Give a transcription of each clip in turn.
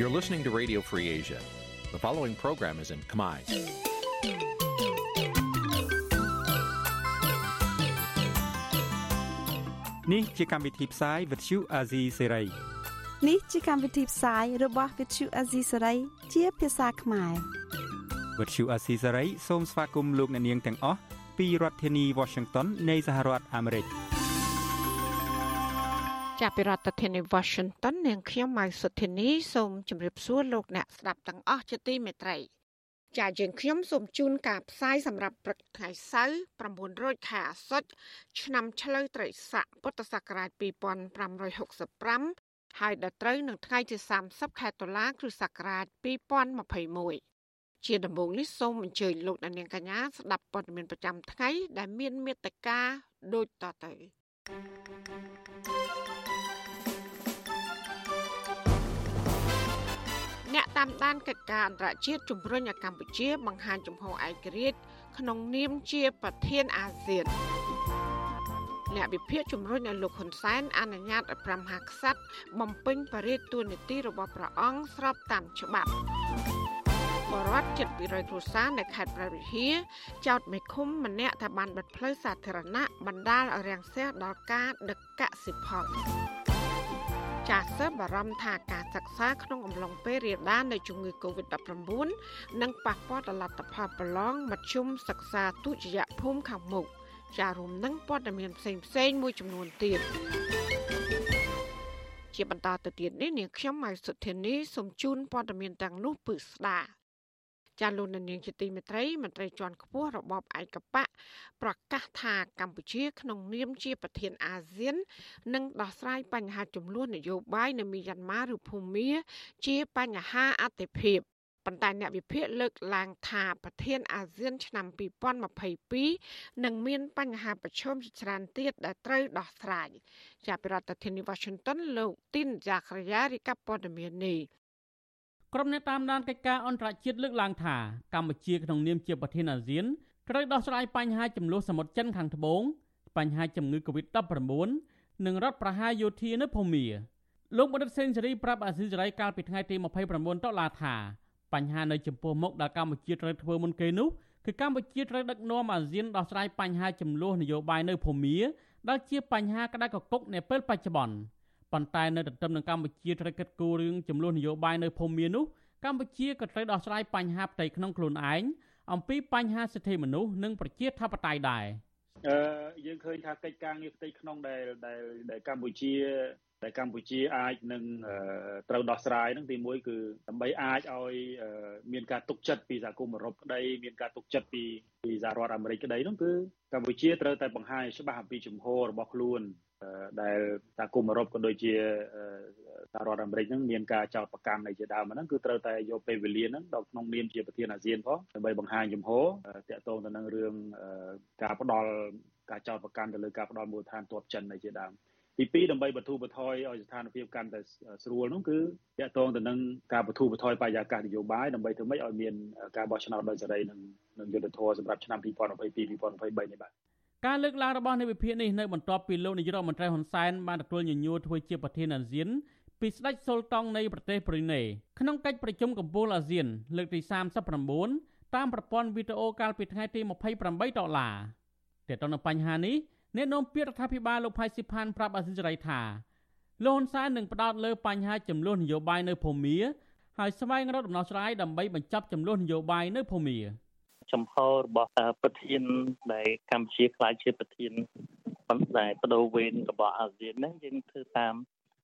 You're listening to Radio Free Asia. The following program is in Khmer. នេះជាកម្មវិធីផ្សាយ Vuthu Azizi Serai នេះជាកម្មវិធីផ្សាយរបស់ Vuthu Azizi Serai ជាភាសាខ្មែរ Vuthu Azizi Serai សូមស្វាគមន៍លោកអ្នកនាងទាំងអស់ពីរដ្ឋធានី Washington នៃសហរដ្ឋអាមេរិក ចាប់ពីរដ្ឋធានី Washington នាងខ្ញុំម៉ៅសុធានីសូមជម្រាបសួរលោកអ្នកស្ដាប់ទាំងអស់ជាទីមេត្រីចាយើងខ្ញុំសូមជូនការផ្សាយសម្រាប់ព្រឹកថ្ងៃសៅរ៍900ខែអាសត់ឆ្នាំឆ្លូវត្រីស័កពុទ្ធសករាជ2565ហើយដល់ត្រូវនឹងថ្ងៃទី30ខែតុលាគ្រិស្តសករាជ2021ជាដំបូងនេះសូមអញ្ជើញលោកអ្នកនាងកញ្ញាស្ដាប់ព័ត៌មានប្រចាំថ្ងៃដែលមានមេត្តាដូចតទៅ អ្នកតាមដានកិច្ចការអន្តរជាតិជំរុញឲ្យកម្ពុជា បង្ហាញជំហរឯករាជ្យក្នុងនាមជាប្រធានអាស៊ានអ្នកវិភាគជំរុញឲ្យលោកហ៊ុនសែនអនុញ្ញាតឲ្យប្រមហាក្សត្របំពេញបរិយាតួនាទីរបស់ព្រះអង្គស្របតាមច្បាប់ បរដ្ឋជិត200គ្រួសារនៅខេត្តព្រះវិហារចោតមេឃុំម្នាក់ថាបានបិទផ្លូវសាធារណៈបណ្ដាលឲ្យរាំងស្ទះដល់ការដឹកកសិផលចាសសិស្សបារម្ភថាការសិក្សាក្នុងអំឡុងពេលរាលដាលនៃជំងឺ Covid-19 នឹងប៉ះពាល់ដល់លទ្ធផលប្រឡងមធ្យមសិក្សាទុតិយភូមិខាងមុខចារួមនឹងព័ត៌មានផ្សេងផ្សេងមួយចំនួនទៀតជាបន្តទៅទៀតនេះនាងខ្ញុំម៉ៃសុធានីសូមជូនព័ត៌មានទាំងនោះពឺស្ដា ចាលោកនាងជាទីមេត្រីមន្ត្រីជាន់ខ្ពស់របបឯកបកប្រកាសថាកម្ពុជា ក្នុងនាមជាប្រធានអាស៊ាននឹងដោះស្រាយបញ្ហាចំនួននយោបាយនៅមីយ៉ាន់ម៉ាឬភូមា ជាបញ្ហាអតិភិបប៉ុន្តែអ្នកវិភាគលើកឡើងថាប្រធានអាស៊ាន ឆ្នាំ2022នឹងមានបញ្ហាប្រឈមជាច្រើនទៀតដែលត្រូវដោះស្រាយចាប់ពីរដ្ឋធានី Washington លោកទីនយ៉ាក្រាយារីកាព័ត៌មាននេះ ក្រុមអ្នកតាមដានកិច្ចការអន្តរជាតិលើកឡើងថាកម្ពុជាក្នុងនាមជាប្រធានអាស៊ានត្រូវដោះស្រាយបញ្ហាចំនួនសមុទ្រចិនខាងត្បូងបញ្ហាជំងឺ Covid-19 និងរដ្ឋប្រហារយោធានៅភូមាលោកបណ្ឌិតសេនស៊ូរីប្រាប់អាស៊ីសេរីកាលពីថ្ងៃទី29ដុល្លារថាបញ្ហានៅចំពោះមុខដែលកម្ពុជាត្រូវធ្វើមុនគេនោះគឺកម្ពុជាត្រូវដឹកនាំអាស៊ានដោះស្រាយបញ្ហាចំនួននយោបាយនៅភូមាដែលជាបញ្ហាក្តៅកគុកនាពេលបច្ចុប្បន្ន ប៉ុន្តែនៅទន្ទឹមនឹងកម្ពុជាត្រូវកិត្តគូរឿងចំនួននយោបាយនៅភូមានោះកម្ពុជាក៏ត្រូវដោះស្រាយបញ្ហាផ្ទៃក្នុងខ្លួនឯងអំពីបញ្ហាសិទ្ធិមនុស្សនិងប្រជាធិបតេយ្យដែរអឺយើងឃើញថាកិច្ចការងារផ្ទៃក្នុងដែលដែលកម្ពុជាដែលកម្ពុជាអាចនឹងត្រូវដោះស្រាយនឹងទីមួយគឺដើម្បីអាចឲ្យមានការទុកចិត្តពីសហគមន៍អឺរ៉ុបក្តីមានការទុកចិត្តពីពីសហរដ្ឋអាមេរិកក្តីនោះគឺកម្ពុជាត្រូវតែបង្ហាញច្បាស់អំពីជំហររបស់ខ្លួន ដែលសហគមន៍អឺរ៉ុបក៏ដូចជាសហរដ្ឋអាមេរិកហ្នឹងមានការចោទប្រកាន់អីជាដើមហ្នឹងគឺត្រូវតែយកពេលវេលាហ្នឹងដល់ក្នុងនាមជាប្រធានអាស៊ានផងដើម្បីបង្ហាញជំហរតាក់ទងទៅនឹងរឿងការផ្ដាល់ការចោទប្រកាន់ទៅលើការផ្ដាល់មូលដ្ឋានទ័ពចិនអីជាដើមទី2ដើម្បីបទូបថយឲ្យស្ថានភាពកាន់តែស្រួលនោះគឺតាក់ទងទៅនឹងការបទូបថយបរិយាកាសនយោបាយដើម្បីធ្វើម៉េចឲ្យមានការបោះឆ្នោតដោយសេរីនិងនិងយុត្តិធម៌សម្រាប់ឆ្នាំ2022 2023នេះបាទ ការលើកឡើងរបស់នៃវិភាគនេះនៅបន្ទាប់ពីលោកនាយករដ្ឋមន្ត្រីហ៊ុនសែនបានទទួលញញួរធ្វើជាប្រធានអាស៊ានពីស្ដេចសុលតង់នៃប្រទេសប្រ៊ុយណេក្នុងកិច្ចប្រជុំកំពូលអាស៊ាន លើកទី39តាមប្រព័ន្ធវីដេអូកាលពីថ្ងៃទី28ដុល្លារទាក់ទងនឹងបញ្ហានេះអ្នកនាំពាក្យរដ្ឋាភិបាលលោកផៃស៊ីផានប្រាប់អាស៊ីសេរីថាលោកហ៊ុនសែននឹងផ្ដោតលើបញ្ហាចំនួននយោបាយនៅភូមាហើយស្វែងរកដំណោះស្រាយដើម្បីបញ្ចប់ចំនួននយោបាយនៅភូមា ចំហរបស់ប្រធានដែលកម្ពុជាខ្លាចជាប្រធានប៉ុន្តែបដូវវេនរបស់អាស៊ានហ្នឹងយើងធ្វើតាម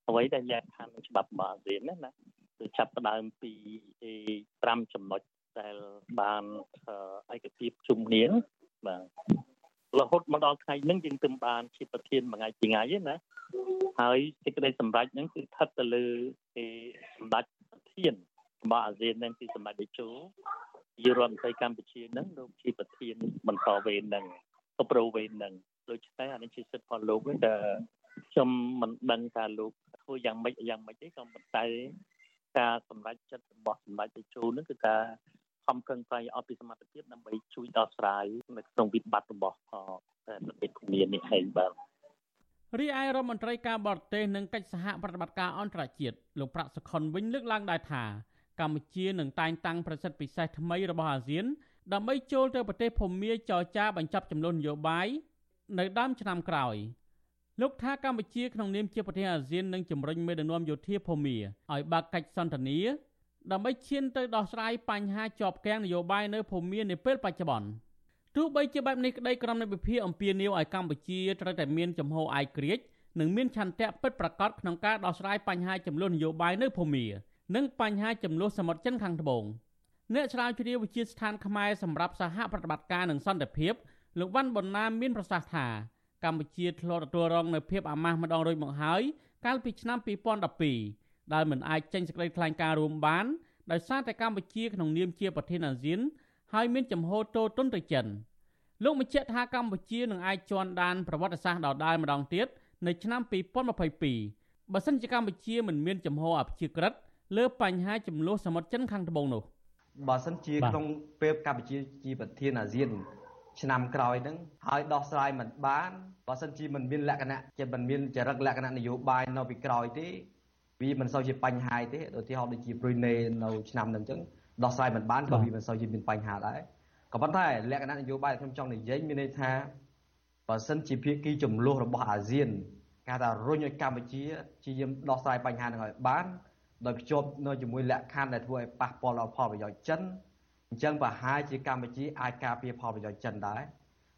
អ្វីដែលលក្ខខណ្ឌច្បាប់របស់អាស៊ានណាណាគឺចាប់ផ្ដើមពី5ចំណុចដែលបានឯកភាពជុំគ្នាបាទរហូតមកដល់ថ្ងៃហ្នឹងយើងទើបបានជាប្រធានមួយថ្ងៃពីរថ្ងៃទេណាហើយសេចក្តីសម្រេចហ្នឹងគឺស្ថិតទៅលើគេសម្ដេចប្រធានរបស់អាស៊ានហ្នឹងគឺសម្ដេចតេជោ ជារដ្ឋមន្ត្រីកម្ពុជាហ្នឹងលោកជាប្រធានបន្តវេនហ្នឹងក៏ប្រូវេនហ្នឹងដូច្នេះអានេះជាសិទ្ធិរបស់លោកទេតែខ្ញុំមិនដឹងថាលោកធ្វើយ៉ាងម៉េចយ៉ាងម៉េចទេក៏ប៉ុន្តែការសម្រេចចិត្តរបស់សម្ដេចតេជោហ្នឹងគឺការខំប្រឹងប្រែងអស់ពីសមត្ថភាពដើម្បីជួយដោះស្រាយនៅក្នុងវិបត្តិរបស់ប្រទេសភូមានេះឯងបាទរីឯរដ្ឋមន្ត្រីការបរទេសនិងកិច្ចសហប្រតិបត្តិការអន្តរជាតិលោកប្រាក់សុខុនវិញលើកឡើងដែរថា កម្ពុជានឹងតែងតាំងប្រសិទ្ធពិសេសថ្មីរបស់អាស៊ាន ដើម្បីចូលទៅប្រទេសភូមាចរចាបញ្ចប់ចំនួននយោបាយនៅដើមឆ្នាំក្រោយលោកថាកម្ពុជាក្នុងនាមជាប្រទេសអាស៊ាននឹងជំរុញមេដឹកនាំយោធាភូមាឲ្យបើកកិច្ចសន្ទនាដើម្បីឈានទៅដោះស្រាយបញ្ហាជាប់គាំងនយោបាយនៅភូមានាពេលបច្ចុប្បន្នទោះបីជាបែបនេះក្តីក្រុមនៃវិភាគអំពាវនាវឲ្យកម្ពុជាត្រូវតែមានចំហឯករាជ្យនិងមានឆន្ទៈពិតប្រាកដក្នុងការដោះស្រាយបញ្ហាចំនួននយោបាយនៅភូមា និងបញ្ហាចំនួនសមុទ្រចិនខាងត្បូងអ្នកស្រាវជ្រាវវិទ្យាស្ថានខ្មែរសម្រាប់សហប្រតិបត្តិការនិងសន្តិភាពលោកវ៉ាន់ប៊ុនណាមមានប្រសាសន៍ថាកម្ពុជាធ្លាប់ទទួលរងនូវភាពអាម៉ាស់ម្ដងរួចមកហើយកាលពីឆ្នាំ2012ដែលមិនអាចចេញសេចក្តីថ្លែងការណ៍រួមបានដោយសារតែកម្ពុជាក្នុងនាមជាប្រធានអាស៊ានហើយមានចំហទោទន់ទៅចិនលោកបញ្ជាក់ថាកម្ពុជានឹងអាចជន់ដានប្រវត្តិសាស្ត្រដដែលម្ដងទៀតនៅឆ្នាំ2022បើសិនជាកម្ពុជាមិនមានចំហអព្យាក្រឹត លើបញ្ហាចំនួនសមុទ្រចិនខាងត្បូងនោះបើសិនជាក្នុងពេលកម្ពុជាជាប្រធានអាស៊ានឆ្នាំក្រោយហ្នឹងហើយដោះស្រាយមិនបានបើសិនជាមិនមានលក្ខណៈជាមិនមានចរិតលក្ខណៈនយោបាយនៅពីក្រោយទេវាមិនសូវជាបញ្ហាទេឧទាហរណ៍ដូចជា Brunei នៅឆ្នាំហ្នឹងអញ្ចឹងដោះស្រាយមិនបានក៏វាមិនសូវជាមានបញ្ហាដែរក៏ប៉ុន្តែលក្ខណៈនយោបាយខ្ញុំចង់និយាយមានន័យថាបើសិនជាភាគីចំនួនរបស់អាស៊ានគេថារុញឲ្យកម្ពុជាជាយាមដោះស្រាយបញ្ហាហ្នឹងឲ្យបាន ដោយភ្ជាប់នៅជាមួយលក្ខខណ្ឌដែលធ្វើឲ្យប៉ះពាល់ដល់ផលប្រយោជន៍ចិនអញ្ចឹងប្រហែលជាកម្ពុជាអាចការពារផលប្រយោជន៍ចិនដែរ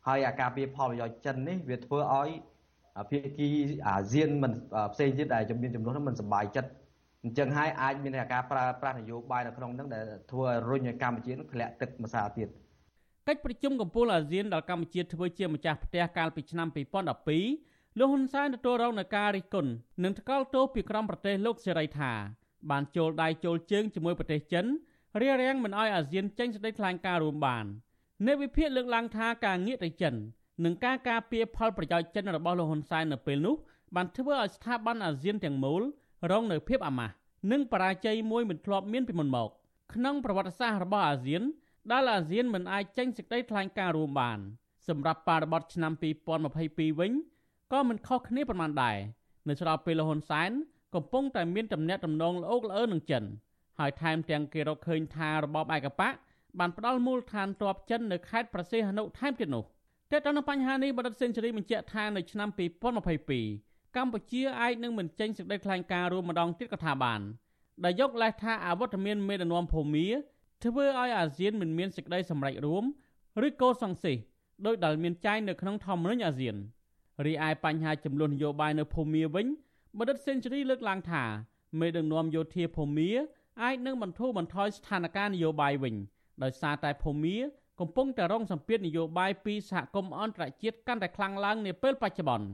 ហើយអាការពារផលប្រយោជន៍ចិននេះវាធ្វើឲ្យភាគីអាស៊ានមិនផ្សេងទៀតដែលជំនាញចំនួនហ្នឹងមិនសប្បាយចិត្តអញ្ចឹងហើយអាចមានការប្រើប្រាស់នយោបាយនៅក្នុងហ្នឹងដែលធ្វើឲ្យរុញឲ្យកម្ពុជាធ្លាក់ទឹកម្សាទៀតកិច្ចប្រជុំកំពូលអាស៊ានដែលកម្ពុជាធ្វើជាម្ចាស់ផ្ទះកាលពីឆ្នាំ2012លោកហ៊ុនសែនទទួលរងនឹងការរិះគន់និងថ្កោលទោសពីក្រុមប្រទេសលោកសេរីថា បានចូលដៃចូលជើងជាមួយប្រទេសចិនរារាំងមិនឲ្យអាស៊ានចេញសេចក្តីថ្លែងការណ៍រួមបានអ្នកវិភាគលើកឡើងថាការងាកទៅចិននិងការការពារផលប្រយោជន៍ចិនរបស់លោកហ៊ុនសែននៅពេលនោះបានធ្វើឲ្យស្ថាប័នអាស៊ានទាំងមូលរងនៅភាពអាម៉ាស់និងបរាជ័យមួយមិនធ្លាប់មានពីមុនមកក្នុងប្រវត្តិសាស្ត្ររបស់អាស៊ានដែលអាស៊ានមិនអាចចេញសេចក្តីថ្លែងការណ៍រួមបានសម្រាប់បរិបទឆ្នាំ2022វិញក៏មិនខុសគ្នាប៉ុន្មានដែរនៅស្របពេលលហ៊ុនសែន កំពុងតែមានទំនាក់ទំនងល្អល្អើនឹងចិនហើយថែមទាំងគេរកឃើញថារបបឯកបកបានផ្ដាល់មូលដ្ឋានទ័ពចិននៅខេត្តប្រសេះហនុថែមទៀតនោះតែទៅនឹងបញ្ហានេះបណ្ឌិតសេនស៊ូរីបញ្ជាក់ថានៅឆ្នាំ2022កម្ពុជាអាចនឹងមិនចេញសេចក្តីថ្លែងការណ៍រួមម្ដងទៀតក៏ថាបានដែលយកលេសថាអវត្តមានមេដឹកនាំភូមាធ្វើឲ្យអាស៊ានមិនមានសេចក្តីសម្រេចរួមឬកោសង្សេះដោយដែលមានចែងនៅក្នុងធម្មនុញ្ញអាស៊ានរីឯបញ្ហាចំនួននយោបាយនៅភូមាវិញ បណ្ឌិតសេនស៊ូរីលើកឡើងថាមេដឹកនាំយោធាភូមាអាចនឹងបន្ធូរបន្ថយស្ថានភាពនយោបាយវិញដោយសារតែភូមាកំពុងតែរងសម្ពាធនយោបាយពីសហគមន៍អន្តរជាតិកាន់តែខ្លាំងឡើងនាពេលបច្ចុប្បន្ន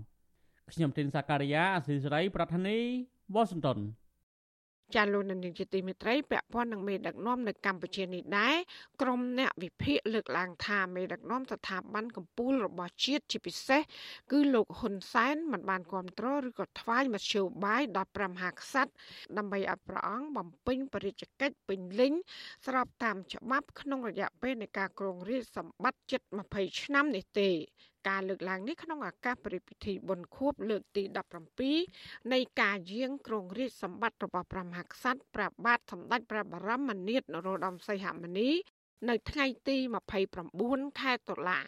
ខ្ញុំទីនសាការីយ៉ាអស៊ីសេរីប្រធានីវ៉ាស៊ីនតោន ចាលោកនាងជាទីមេត្រីពាក់ព័ន្ធនឹងមេដឹកនាំនៅកម្ពុជានេះដែរក្រុមអ្នកវិភាគលើកឡើងថាមេដឹកនាំស្ថាប័នកម្ពុជារបស់ជាតិជាពិសេសគឺលោកហ៊ុនសែនមិនបានគ្រប់គ្រងឬក៏ថ្វាយមធ្យោបាយដល់ព្រះមហាក្សត្រដើម្បីឲ្យព្រះអង្គបំពេញបរិជ្ជកិច្ចពេញលេញស្របតាមច្បាប់ក្នុងរយៈពេលនៃការគ្រងរាជសម្បត្តិជិត20ឆ្នាំនេះទេ ការលើកឡើងនេះក្នុងឱកាសព្រះពិធីបុណ្យខួបលើកទី17នៃការយាងគ្រងរាជសម្បត្តិរបស់ព្រះមហាក្សត្រព្រះបាទសម្ដេចព្រះបរមនាថនរោត្តមសីហមុនីនៅថ្ងៃទី29ខែតុលា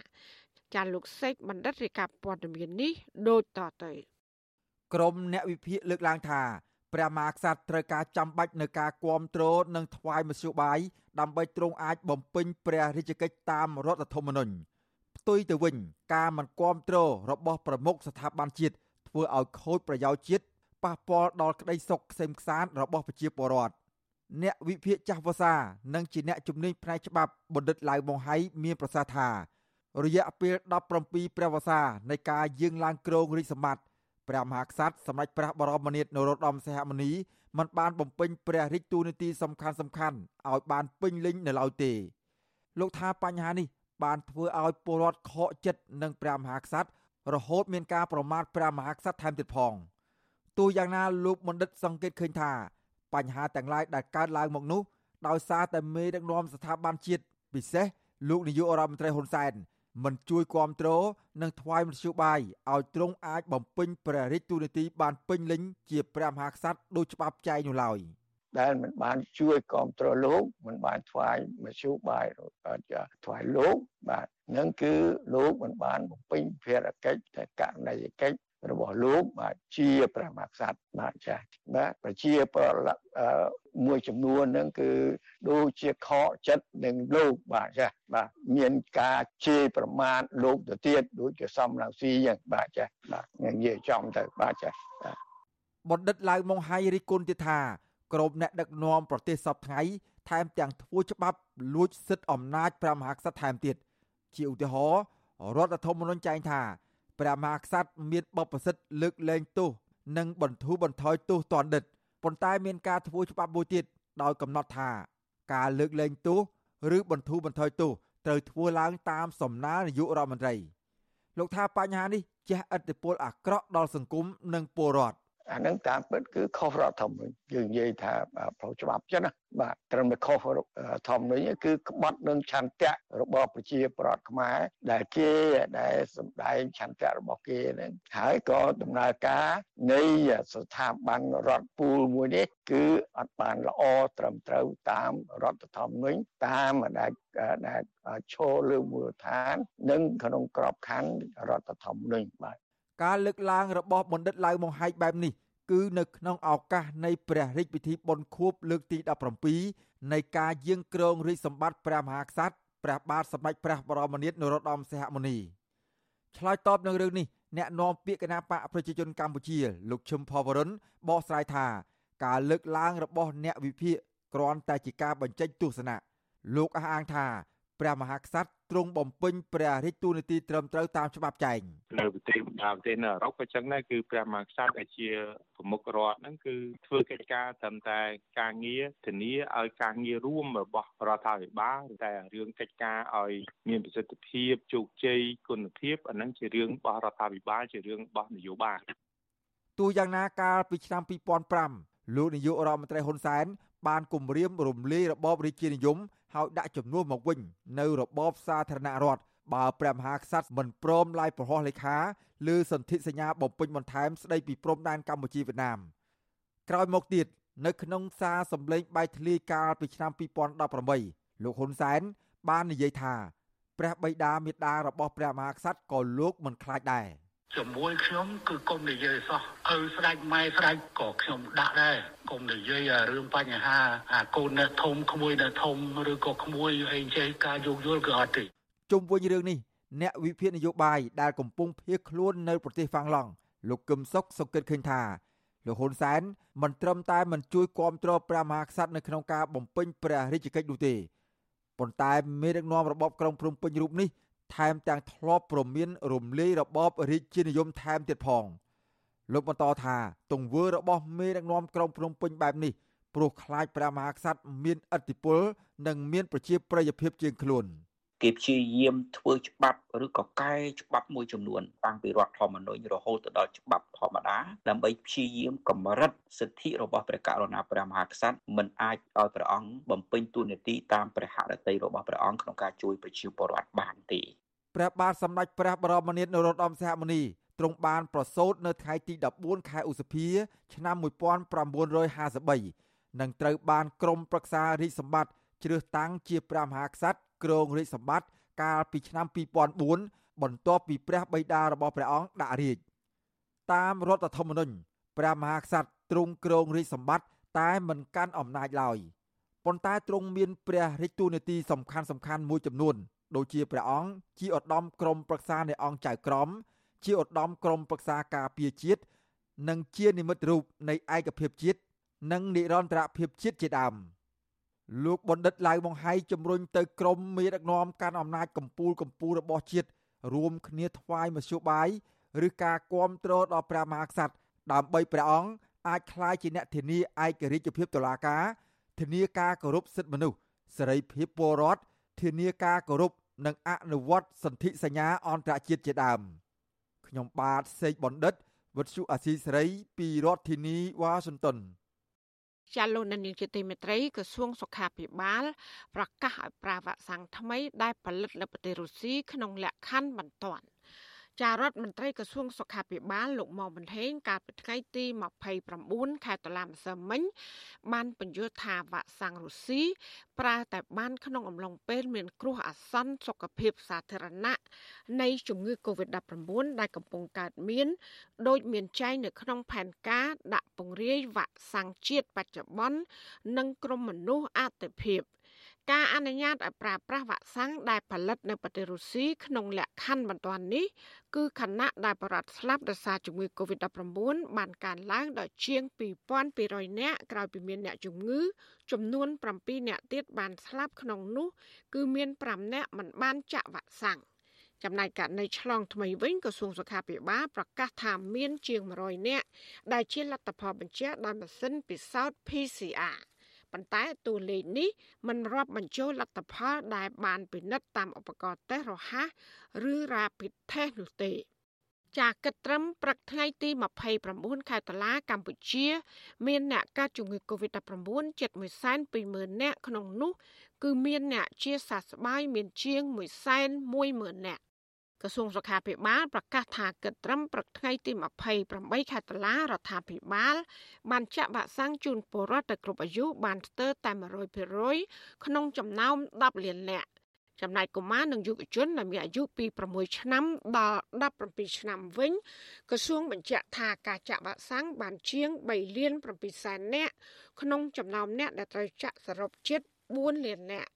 ចាលោកសេកបណ្ឌិតរាជការព័ត៌មាននេះដូចតទៅក្រមអ្នកវិភាគលើកឡើងថាព្រះមហាក្សត្រត្រូវការចាំបាច់នៅការគ្រប់គ្រងនិងថ្វាយមធ្យោបាយដើម្បីទ្រង់អាចបំពេញព្រះរាជកិច្ចតាមរដ្ឋធម្មនុញ្ញ ផ្ទុយទៅវិញ ការមិនគ្រប់គ្រងរបស់ប្រមុខស្ថាប័នជាតិធ្វើឲ្យខូចប្រយោជន៍ជាតិប៉ះពាល់ដល់ក្តីសុខក្សេមខ្សាន្តរបស់ប្រជាពលរដ្ឋអ្នកវិភាគចាស់វសានិងជាអ្នកជំនាញផ្នែកច្បាប់បណ្ឌិតឡៅម៉ុងហៃមានប្រសាសន៍ថា រយៈពេល17ព្រះវសានៃការយាងឡើងគ្រងរាជសម្បត្តិព្រះមហាក្សត្រសម្ដេចព្រះបរមនាថនរោត្តមសីហមុនីមិនបានបំពេញព្រះរាជទូនាទីសំខាន់សំខាន់ឲ្យបានពេញលេញនៅឡើយទេលោកថាបញ្ហានេះ បានធ្វើឲ្យពលរដ្ឋខកចិត្តនឹងព្រះមហាក្សត្ររហូតមានការប្រមាថព្រះមហាក្សត្រថែមទៀតផងទោះយ៉ាងណាលោកបណ្ឌិត សង្កេតឃើញថាបញ្ហាទាំងឡាយដែលកើតឡើងមកនោះដោយសារតែមេដឹកនាំស្ថាប័នជាតិពិសេសលោកនាយករដ្ឋមន្ត្រីហ៊ុនសែនមិនជួយគ្រប់គ្រងនិងថ្វាយមធ្យោបាយឲ្យទ្រង់អាចបំពេញព្រះរាជទូនីតិបានពេញលេញជាព្រះមហាក្សត្រដោយច្បាប់ចែងនោះឡើយ ដែលមិនបានជួយគ្រប់គ្រងលោកមិនបានថ្វាយមធ្យោបាយថ្វាយលោកបាទនឹងគឺលោកមិនបានបំពេញភារកិច្ចតែករណីកិច្ចរបស់លោកបាទជាព្រះមហាក្សត្របាទចាបាទប្រជាពលរដ្ឋមួយចំនួនហ្នឹងគឺដូចជាខកចិត្តនឹងលោកបាទចាបាទមានការជេរប្រមាថលោកទៅទៀតដូចជាសំរងស៊ីយ៉ាងបាទចាបាទនិយាយចំទៅបាទចាបាទបណ្ឌិតឡៅម៉ុងហៃរីគុណទៀតថា ក្រុមអ្នកដឹកនាំប្រទេសសពថ្ងៃថែមទាំងធ្វើច្បាប់លួចសិទ្ធិអំណាចព្រះមហាក្សត្រថែមទៀតជាឧទាហរណ៍រដ្ឋធម្មនុញ្ញចែងថាព្រះមហាក្សត្រមានបបប្រសិទ្ធលើកលែងទោសនិងបន្ធូរបន្ថយទោសទណ្ឌិតប៉ុន្តែមានការធ្វើច្បាប់មួយទៀតដោយកំណត់ថា ការលើកលែងទោសឬបន្ធូរបន្ថយទោសត្រូវធ្វើឡើងតាមសំណើនាយករដ្ឋមន្ត្រីលោកថាបញ្ហានេះជះឥទ្ធិពលអាក្រក់ដល់សង្គមនិងពលរដ្ឋ អានឹងតាមពិតគឺខុសរដ្ឋធម្មនុញ្ញយើងនិយាយថាផ្លូវច្បាប់ចឹងណាបាទត្រឹមតែខុសធម្មនុញ្ញគឺក្បត់នឹងឆន្ទៈរបស់ប្រជាប្រដ្ឋខ្មែរដែលគេដែលសម្ដែងឆន្ទៈរបស់គេហ្នឹងហើយក៏ដំណើរការនៃស្ថាប័នរដ្ឋពូលមួយនេះគឺអត់បានល្អត្រឹមត្រូវតាមរដ្ឋធម្មនុញ្ញតាមដែលដែលឈរលើមូលដ្ឋាន និងក្នុងក្របខ័ណ្ឌរដ្ឋធម្មនុញ្ញបាទ ការលើកឡើងរបស់បណ្ឌិតឡៅម៉ុងហែកបែបនេះគឺនៅក្នុងឱកាសនៃព្រះរាជពិធីបុណ្យខួបលើកទី17នៃការយាងគ្រងរាជសម្បត្តិព្រះមហាក្សត្រព្រះបាទសម្ដេចព្រះបរមនាថនរោត្តមសីហមុនីឆ្លើយតបនឹងរឿងនេះអ្នកនាំពាក្យគណៈបកប្រជាជនកម្ពុជាលោកឈឹមផវរុនបកស្រាយថាការលើកឡើងរបស់អ្នកវិភាគគ្រាន់តែជាការបញ្ចេញទស្សនៈលោកអះអាងថា ព្រះមហាក្សត្រទ្រង់បំពេញព្រះរាជទូនាទីត្រឹមត្រូវតាមច្បាប់ចែងនៅប្រទេសតាមប្រទេសនៅអឺរ៉ុបក៏ចឹងដែរគឺព្រះមហាក្សត្រដែលជាប្រមុខរដ្ឋហ្នឹងគឺធ្វើកិច្ចការត្រឹមតែការងារធានាឲ្យការងាររួមរបស់រដ្ឋាភិបាលតែរឿងកិច្ចការឲ្យមានប្រសិទ្ធភាពជោគជ័យគុណភាពអាហ្នឹងជារឿងរបស់រដ្ឋាភិបាលជារឿងរបស់នយោបាយទោះយ៉ាងណាកាលពីឆ្នាំ2005លោកនាយករដ្ឋមន្ត្រីហ៊ុនសែនបានគម្រាមរំលាយរបបរាជានិយម ហើយដាក់ជំនួសមកវិញនៅរបបសាធារណរដ្ឋបើព្រះមហាក្សត្រមិនព្រមឡាយប្រហោះលេខាលើសន្ធិសញ្ញាបំពេញបន្ថែមស្ដីពីព្រំដែនកម្ពុជាវៀតណាមក្រោយមកទៀតនៅក្នុងសារសម្លេងបែកធ្លាយកាលពីឆ្នាំ2018លោកហ៊ុនសែនបាននិយាយថាព្រះបិតាមេដារបស់ព្រះមហាក្សត្រក៏លោកមិនខ្លាចដែរ ជាមួយខ្ញុំគឺកុំនិយាយសោះឪស្ដេចម៉ែស្ដេចក៏ខ្ញុំដាក់ដែរកុំនិយាយរឿងបញ្ហាអាកូនអ្នកធំក្មួយអ្នកធំឬក៏ក្មួយអីចេះការយោគយល់គឺអត់ទេជុំវិញរឿងនេះអ្នកវិភាគនយោបាយដែលកំពុងភៀសខ្លួននៅប្រទេសហ្វាំងឡង់លោកកឹមសុខសង្កេតឃើញថាលោកហ៊ុនសែនមិនត្រឹមតែមិនជួយគាំទ្រព្រះមហាក្សត្រនៅក្នុងការបំពេញព្រះរាជកិច្ចនោះទេប៉ុន្តែមេដឹកនាំរបបក្រុងភ្នំពេញរូបនេះ ថែមទាំងធ្លាប់ប្រមានរំលាយរបបរាជានិយមថែមទៀតផងលោកបន្តថាទង្វើរបស់មេដឹកនាំក្រុងភ្នំពេញបែបនេះព្រោះខ្លាចព្រះមហាក្សត្រមានឥទ្ធិពល និងមានប្រជាប្រិយភាពជាងខ្លួន។ គេព្យាយាមធ្វើច្បាប់ឬក៏កែច្បាប់មួយចំនួនតាំងពីរដ្ឋធម្មនុញ្ញរហូតទៅដល់ច្បាប់ធម្មតាដើម្បីព្យាយាមកម្រិតសិទ្ធិរបស់ព្រះករុណាព្រះមហាក្សត្រមិនអាចឲ្យព្រះអង្គបំពេញតួនាទីតាមព្រះហឫទ័យរបស់ព្រះអង្គក្នុងការជួយប្រជាពលរដ្ឋបានទេព្រះបាទសម្ដេចព្រះបរមនាថនរោត្តមសីហមុនីទ្រង់បានប្រសូតនៅថ្ងៃទី14ខែឧសភា ឆ្នាំ1953និងត្រូវបានក្រមប្រឹក្សារាជសម្បត្តិជ្រើសតាំងជាព្រះមហាក្សត្រ គ្រងរាជសម្បត្តិកាលពីឆ្នាំ2004បន្ទាប់ពីព្រះបិតារបស់ព្រះអង្គដាក់រាជតាមរដ្ឋធម្មនុញ្ញព្រះមហាក្សត្រទ្រង់គ្រងរាជសម្បត្តិតែមិនកាន់អំណាចឡើយប៉ុន្តែទ្រង់មានព្រះរាជទូនាទីសំខាន់សំខាន់មួយចំនួន ដូចជាព្រះអង្គជាឧត្តមក្រុមប្រឹក្សានៃអង្គចៅក្រម ជាឧត្តមក្រុមប្រឹក្សាការពារជាតិនិងជានិមិត្តរូបនៃឯកភាពជាតិនិងនិរន្តរភាពជាតិជាដើម។ លោកបណ្ឌិតឡៅម៉ុងហៃជំរុញទៅក្រមមេដឹកនាំកាន់អំណាចកម្ពុជាកម្ពុជារបស់ជាតិរួមគ្នាថ្វាយមធ្យោបាយឬការគ្រប់គ្រងដល់ព្រះមហាក្សត្រដើម្បីព្រះអង្គអាចក្លាយជាអ្នកធានាឯករាជ្យភាពតុលាការធានាការគោរពសិទ្ធិមនុស្សសេរីភាពពលរដ្ឋធានាការគោរពនិងអនុវត្តសន្ធិសញ្ញាអន្តរជាតិជាដើមខ្ញុំបាទសេកបណ្ឌិតវុទ្ធុអាស៊ីសេរីពីរដ្ឋធានីវ៉ាស៊ីនតោន ចាលោកនាយកជាទីមេត្រីក្រសួងសុខាភិបាល ប្រកាសឲ្យប្រើវ៉ាក់សាំងថ្មីដែលផលិតនៅប្រទេសរុស្ស៊ីក្នុងលក្ខខណ្ឌបន្ទាន់ ចារដ្ឋមន្ត្រីក្រសួងសុខាភិបាលលោកមុំបន្ថេងកាលពីថ្ងៃទី29ខែតុលាម្សិលមិញបានបញ្យល់ថាវ៉ាក់សាំងរុស្ស៊ីប្រើតែបានក្នុងអំឡុងពេលមានគ្រោះអាសន្នសុខភាពសាធារណៈនៃជំងឺ Covid-19 ដែលកំពុងកើតមានដោយមានចែងនៅក្នុងផែនការដាក់ពង្រាយវ៉ាក់សាំងជាតិបច្ចុប្បន្ននិងក្រុមមនុស្សអតិភិប ការអនុញ្ញាតឲ្យប្រើប្រាស់វ៉ាក់សាំងដែលផលិតនៅប្រទេសរុស្ស៊ីក្នុងលក្ខខណ្ឌបន្ទាន់នេះគឺខណៈដែលបរដ្ឋស្លាប់ដោយសារជំងឺ Covid-19 បានកើនឡើងដល់ជាង2200នាក់ក្រោយពីមានអ្នកជំងឺចំនួន7នាក់ទៀតបានស្លាប់ក្នុងនោះគឺមាន5នាក់មិនបានចាក់វ៉ាក់សាំងចំណែកករណីឆ្លងថ្មីវិញក្រសួងសុខាភិបាលប្រកាសថាមានជាង100នាក់ដែលជាលទ្ធផលបញ្ជាក់ដោយម៉ាស៊ីនពិសោធន៍ PCR ប៉ុន្តែតួលេខនេះមិនរាប់បញ្ចូលលទ្ធផលដែលបានពិនិត្យតាមឧបករណ៍តេស្តរហ័សឬ Rapid Test នោះទេចាគិតត្រឹមព្រឹកថ្ងៃទី29ខែតុលាកម្ពុជា មានអ្នកកើតជំងឺ Covid-19 ជិត120,000នាក់ក្នុងនោះ គឺមានអ្នកជាសះស្បើយមានជាង110,000នាក់ ក្រសួងសុខាភិបាលប្រកាសថាគិតត្រឹមព្រឹកថ្ងៃទី28ខែតុលារដ្ឋាភិបាល បានចាក់វ៉ាក់សាំងជូនពលរដ្ឋទៅគ្រប់អាយុបានស្ទើរតែ100%ក្នុងចំណោម10លាននាក់ចំណែកកុមារនិងយុវជនដែលមានអាយុពី6ឆ្នាំដល់17ឆ្នាំវិញក្រសួងបញ្ជាក់ថាការចាក់វ៉ាក់សាំងបានជាង3លាន7សែននាក់ក្នុងចំណោមអ្នកដែលត្រូវចាក់សរុបជិត4លាននាក់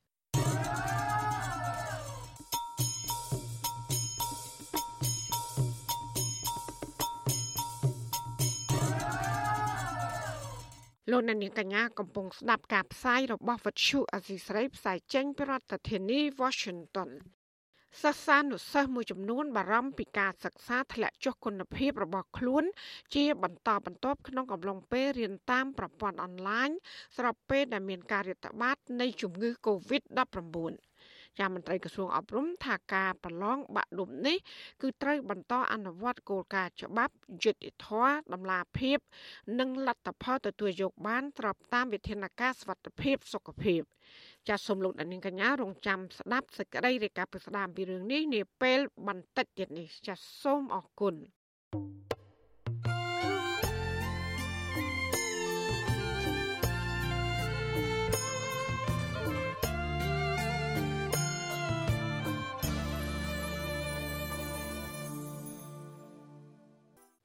លោកអ្នកនាងកញ្ញាកំពុងស្ដាប់ការផ្សាយរបស់វិទ្យុអសីស្រីផ្សាយចេញពីរដ្ឋធានី Washington សិស្សានុសិស្សមួយចំនួនបារម្ភពីការសិក្សាធ្លាក់ចុះគុណភាពរបស់ខ្លួន ជាបន្តបន្ទាប់ក្នុងកំឡុងពេលរៀនតាមប្រព័ន្ធអនឡាញស្របពេលដែលមានការរាតត្បាតនៃជំងឺ Covid-19 ចាមន្ត្រីក្រសួងអប់រំថាការប្រឡងបាក់ឌុបនេះ គឺត្រូវបន្តអនុវត្តគោលការណ៍ច្បាប់យុត្តិធម៌តម្លាភាព និងលទ្ធផលទទួលយកបានស្របតាមវិធានការសុខភាពសុខភាពចាសសូមលោកអ្នកនាងកញ្ញារងចាំស្ដាប់សេចក្តីរាយការណ៍ពីស្ដាមពីរឿងនេះនាពេលបន្តិចទៀតនេះចាសសូមអរគុណ thank you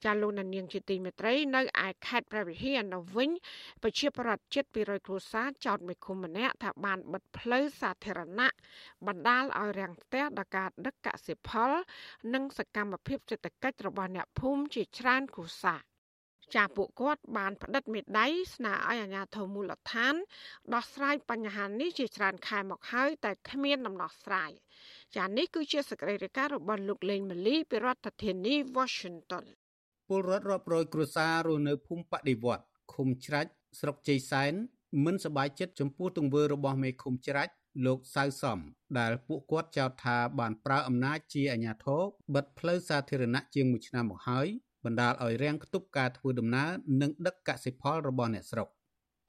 ចាលោកនាងជាទីមេត្រីនៅឯខេត្តព្រះវិហារនៅវិញប្រជាប្រដ្ឋជិត200គ្រួសារចោតមេឃុំម្នាក់ថាបានបិទផ្លូវសាធារណៈបណ្ដាលឲ្យរាំងស្ទះដល់ការដឹកកសិផល និងសកម្មភាពសេដ្ឋកិច្ចរបស់អ្នកភូមិជាច្រើនគ្រួសារចាពួកគាត់បានផ្តិតមេដៃស្នើឲ្យអាជ្ញាធរមូលដ្ឋានដោះស្រាយបញ្ហានេះជាច្រើនខែមកហើយតែគ្មានដំណោះស្រាយចានេះគឺជាសកម្មភាពរបស់លោកលេងម៉ាលីពីរដ្ឋធានី Washington ពលរដ្ឋរាប់រយគ្រួសាររស់នៅភូមិបដិវត្តឃុំច្រាច់ស្រុកជ័យសែនមិនសប្បាយចិត្តចំពោះទង្វើរបស់មេឃុំច្រាច់លោកសៅសំដែលពួកគាត់ចោទថាបានប្រើអំណាចជាអាជ្ញាធរបិទផ្លូវសាធារណៈជាង1ឆ្នាំមកហើយបណ្ដាលឲ្យរាំងគប់ការធ្វើដំណើរនិងដឹកកសិផលរបស់អ្នកស្រុក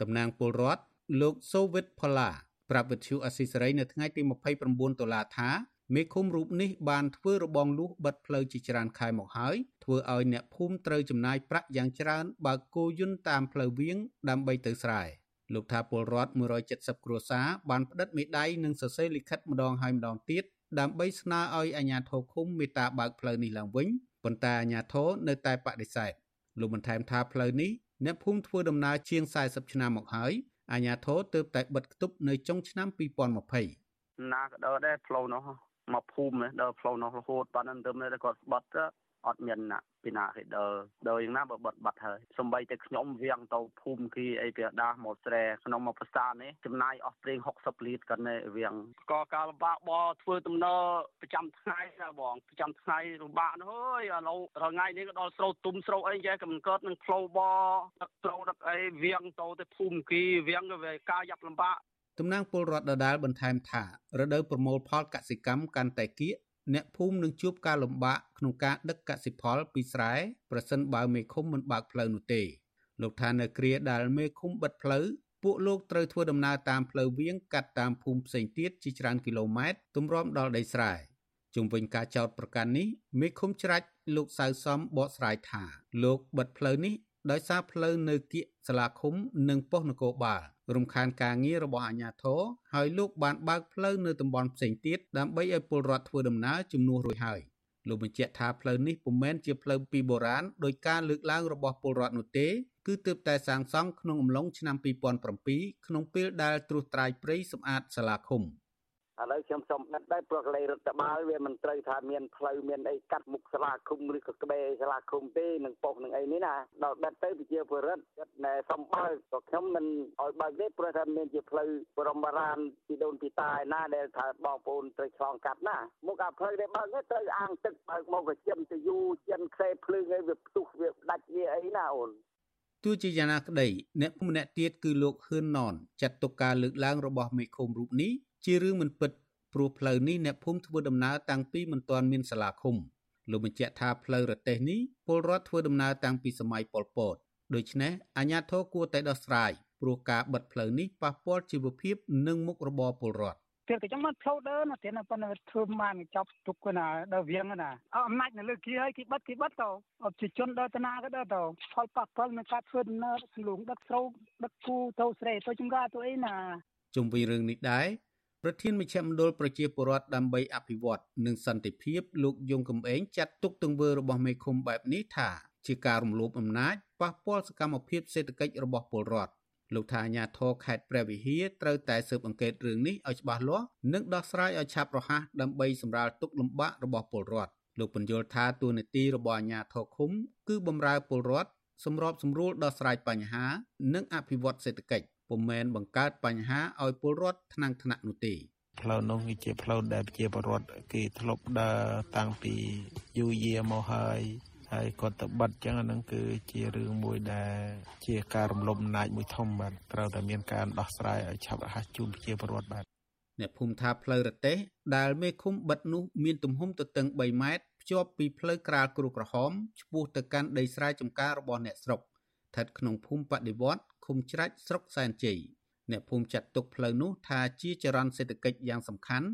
តំណាងពលរដ្ឋលោកសូវិតផល្លាប្រាប់វិទ្យុអស៊ីសេរីនៅថ្ងៃទី29ដុល្លារថា មេឃុំរូបនេះបានធ្វើរបងលួសបិទផ្លូវជាច្រើនខែមកហើយធ្វើឲ្យអ្នកភូមិត្រូវចំណាយប្រាក់យ៉ាងច្រើនបើកគោយន្តតាមផ្លូវវាងដើម្បីទៅស្រែលោកថាពលរដ្ឋ170គ្រួសារបានផ្តិតមេដៃនិងសរសេរលិខិតម្ដងហើយម្ដងទៀតដើម្បីស្នើឲ្យអាជ្ញាធរឃុំមេត្តាបើកផ្លូវនេះឡើងវិញប៉ុន្តែអាជ្ញាធរនៅតែបដិសេធលោកបន្ថែមថាផ្លូវនេះអ្នកភូមិធ្វើដំណើរជាង40ឆ្នាំមកហើយអាជ្ញាធរទើបតែបិទគប់នៅចុងឆ្នាំ2020ណាក៏ដល់ដែរផ្លូវនោះ មកភូមិដល់ផ្លូវនោះរហូតប៉ុណ្ណឹងទៅនៅតែគាត់ស្បត់អត់មានណាពីណាគេដើរដើរយ៉ាងណាបើបត់បាត់ហើយសំបីតែខ្ញុំវៀងទៅភូមិគីអីពីដាស់មកស្រែក្នុងមួយភាសានេះចំណាយអស់ប្រេង60លីត្រក៏នៅវៀងក៏ការលំបាកបធ្វើដំណើរប្រចាំថ្ងៃណាបងប្រចាំថ្ងៃលំបាកនោះអើយឥឡូវថ្ងៃនេះក៏ដល់ស្រូវទុំស្រូវអីចេះកំកើតនឹងផ្លូវបដឹកស្រូវដឹកអីវៀងទៅទៅភូមិគីវៀងក៏វាការយ៉ាប់លំបាក តំណាងពលរដ្ឋដដាលបន្ថែមថារដូវប្រមូលផលកសិកម្មកាន់តែគៀកអ្នកភូមិនឹងជួបការលំបាកក្នុងការដឹកកសិផលពីស្រែប្រសិនបើមេឃុំមិនបើកផ្លូវនោះទេលោកថានៅគ្រាដែលមេឃុំបិទផ្លូវពួកលោកត្រូវធ្វើដំណើរតាមផ្លូវវាងកាត់តាមភូមិផ្សេងទៀតជាច្រើនគីឡូម៉ែត្រទម្រាំដល់ដីស្រែជុំវិញការចោតប្រកាន់នេះមេឃុំច្រាច់លោកសៅសំបកស្រាយថា លោកបិទផ្លូវនេះដោយសារផ្លូវនៅគៀកសាលាឃុំនិងប៉ុស្តិ៍នគរបាល រំខានការងាររបស់អាជ្ញាធរហើយលោកបានបើកផ្លូវនៅតំបន់ផ្សេងទៀតដើម្បីឲ្យពលរដ្ឋធ្វើដំណើរជំនួសរួចហើយលោកបញ្ជាក់ថាផ្លូវនេះពុំមែនជាផ្លូវពីបុរាណដោយការលើកឡើងរបស់ពលរដ្ឋនោះទេគឺទើបតែសាងសង់ក្នុងអំឡុងឆ្នាំ2007ក្នុងពេលដែលត្រួសត្រាយព្រៃសម្អាតសាលាឃុំ។ ឥឡូវខ្ញុំសូមដឹកដែរព្រោះកលេរដ្ឋបាលវាមិនត្រូវថាមានផ្លូវមានអីកាត់មុខសាលាឃុំឬក៏ក្បែរសាលាឃុំទេនឹងប៉ុស្តិ៍នឹងអីនេះណាដល់ដឹកទៅប្រជាពលរដ្ឋចិត្តណែសំបើក៏ខ្ញុំមិនឲ្យបើកទេព្រោះថាមានជាផ្លូវបរមរានពីដូនពីតាឯណាដែលថាបងប្អូនត្រូវឆ្លងកាត់ណាមុខអាផ្លូវដែលបើកទៅត្រូវអាងទឹកបើកមកក៏ជិមទៅយូរជិនខ្សែភ្លើងឲ្យវាផ្ទុះវាដាច់វាអីណាអូនទោះជាយ៉ាងណាក្តីអ្នកម្នាក់ទៀតគឺលោកហ៊ឿនណនចាត់ទុកការលើកឡើងរបស់មេឃុំរូបនេះ ជារឿងមិនពិតព្រោះផ្លូវនេះអ្នកភូមិធ្វើដំណើរតាំងពីមិនទាន់មានសាលាឃុំលោកបញ្ជាក់ថាផ្លូវរទេះនេះពលរដ្ឋធ្វើដំណើរតាំងពីសម័យប៉ុលពតដូច្នេះអាជ្ញាធរគួរតែដោះស្រាយព្រោះការបិទផ្លូវនេះប៉ះពាល់ជីវភាពនិងមុខរបរពលរដ្ឋទៀតក៏ចឹងមិនផ្លូវដើរណាទៀតប៉ុន្តែធ្វើបានចាប់ទុកណាដើរវៀងណាអំណាចនៅលើគេហើយគេបិទគេបិទទៅអត់ជាជនដើរទៅណាក៏ដើរទៅផលប៉ះពាល់នឹងការធ្វើដំណើរលងដឹកស្រូវដឹកគូទៅស្រែទៅចំការទៅអីណាជុំវិញរឿងនេះដែរ ប្រធានមជ្ឈមណ្ឌលប្រជាពលរដ្ឋដើម្បីអភិវឌ្ឍនិងសន្តិភាពលោកយងកំឯងចាត់ទុកទង្វើរបស់មេឃុំបែបនេះថាជាការរំលោភអំណាចប៉ះពាល់សកម្មភាពសេដ្ឋកិច្ចរបស់ពលរដ្ឋលោកថាអាញាធរខេត្តព្រះវិហារត្រូវតែស៊ើបអង្កេតរឿងនេះឲ្យច្បាស់លាស់និងដោះស្រាយឲ្យឆាប់រហ័សដើម្បីសម្រាលទុក្ខលំបាករបស់ពលរដ្ឋលោកបញ្យល់ថាទួលនីតិរបស់អាញាធរឃុំគឺបំរើពលរដ្ឋសម្របសម្រួលដោះស្រាយបញ្ហា និងអភិវឌ្ឍសេដ្ឋកិច្ច ពុំមែនបង្កើតបញ្ហាឲ្យពលរដ្ឋថ្នាំងថ្នាក់នោះទេផ្លូវនោះគឺជាផ្លូវដែលប្រជាពលរដ្ឋគេធ្លាប់ដើរតាំងពីយូរយារមកហើយហើយគាត់ទៅបិទចឹងអានឹងគឺជារឿងមួយដែលជាការរំលោភអំណាចមួយធំបាទត្រូវតែមានការដោះស្រាយឲ្យឆាប់រហ័សជូនប្រជាពលរដ្ឋបាទអ្នកភូមិថាផ្លូវរទេសដែលមេឃុំបិទនោះមានទំហំទទឹង3ម៉ែត្រភ្ជាប់ពីផ្លូវក្រាលគ្រូក្រហមឆ្ពោះទៅកាន់ដីស្រែចម្ការរបស់អ្នកស្រុកស្ថិតក្នុងភូមិបដិវត្ត ឃុំច្រាច់ស្រុកសែនជ័យអ្នកភូមិចាត់ទុកផ្លូវនោះថាជាចរន្តសេដ្ឋកិច្ចយ៉ាងសំខាន់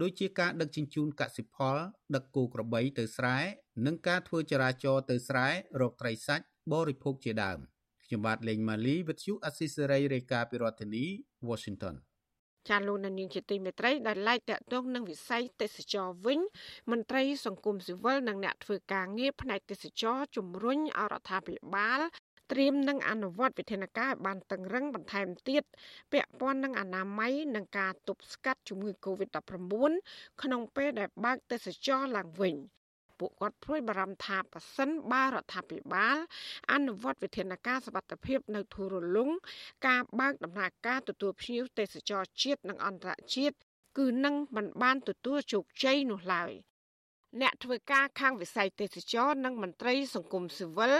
ដូចជាការដឹកជញ្ជូនកសិផល ដឹកគោក្របីទៅស្រែនិងការធ្វើចរាចរណ៍ទៅស្រែរកត្រីសាច់បរិភោគជាដើមខ្ញុំបាទលេងម៉ាលីវិទ្យុអស៊ីសេរីរាយការណ៍ពីរដ្ឋធានី Washington ចាលោកនាងជាទីមេត្រីដែលឡែកតកតងនឹងវិស័យទេសចរវិញមន្ត្រីសង្គមស៊ីវិលនិងអ្នកធ្វើការងារផ្នែកទេសចរជំរុញអរដ្ឋាភិបាល ត្រៀមនឹងអនុវត្តវិធានការឲ្យបានតឹងរឹងបន្ថែមទៀតពាក់ព័ន្ធនឹងអនាម័យនិងការទប់ស្កាត់ជំងឺ Covid-19 ក្នុងពេលដែលបើកទេសចរឡើងវិញពួកគាត់ព្រួយបារម្ភថាប៉ះសិនបារដ្ឋាភិបាល អនុវត្តវិធានការសវត្ថភាពនៅធូររលុងការបើកដំណើរការទទួលភ្ញៀវទេសចរជាតិនិងអន្តរជាតិគឺនឹងមិនបានទទួលជោគជ័យនោះឡើយ អ្នកធ្វើការខាងវិស័យទេសចរនិងមន្ត្រីសង្គមស៊ីវិល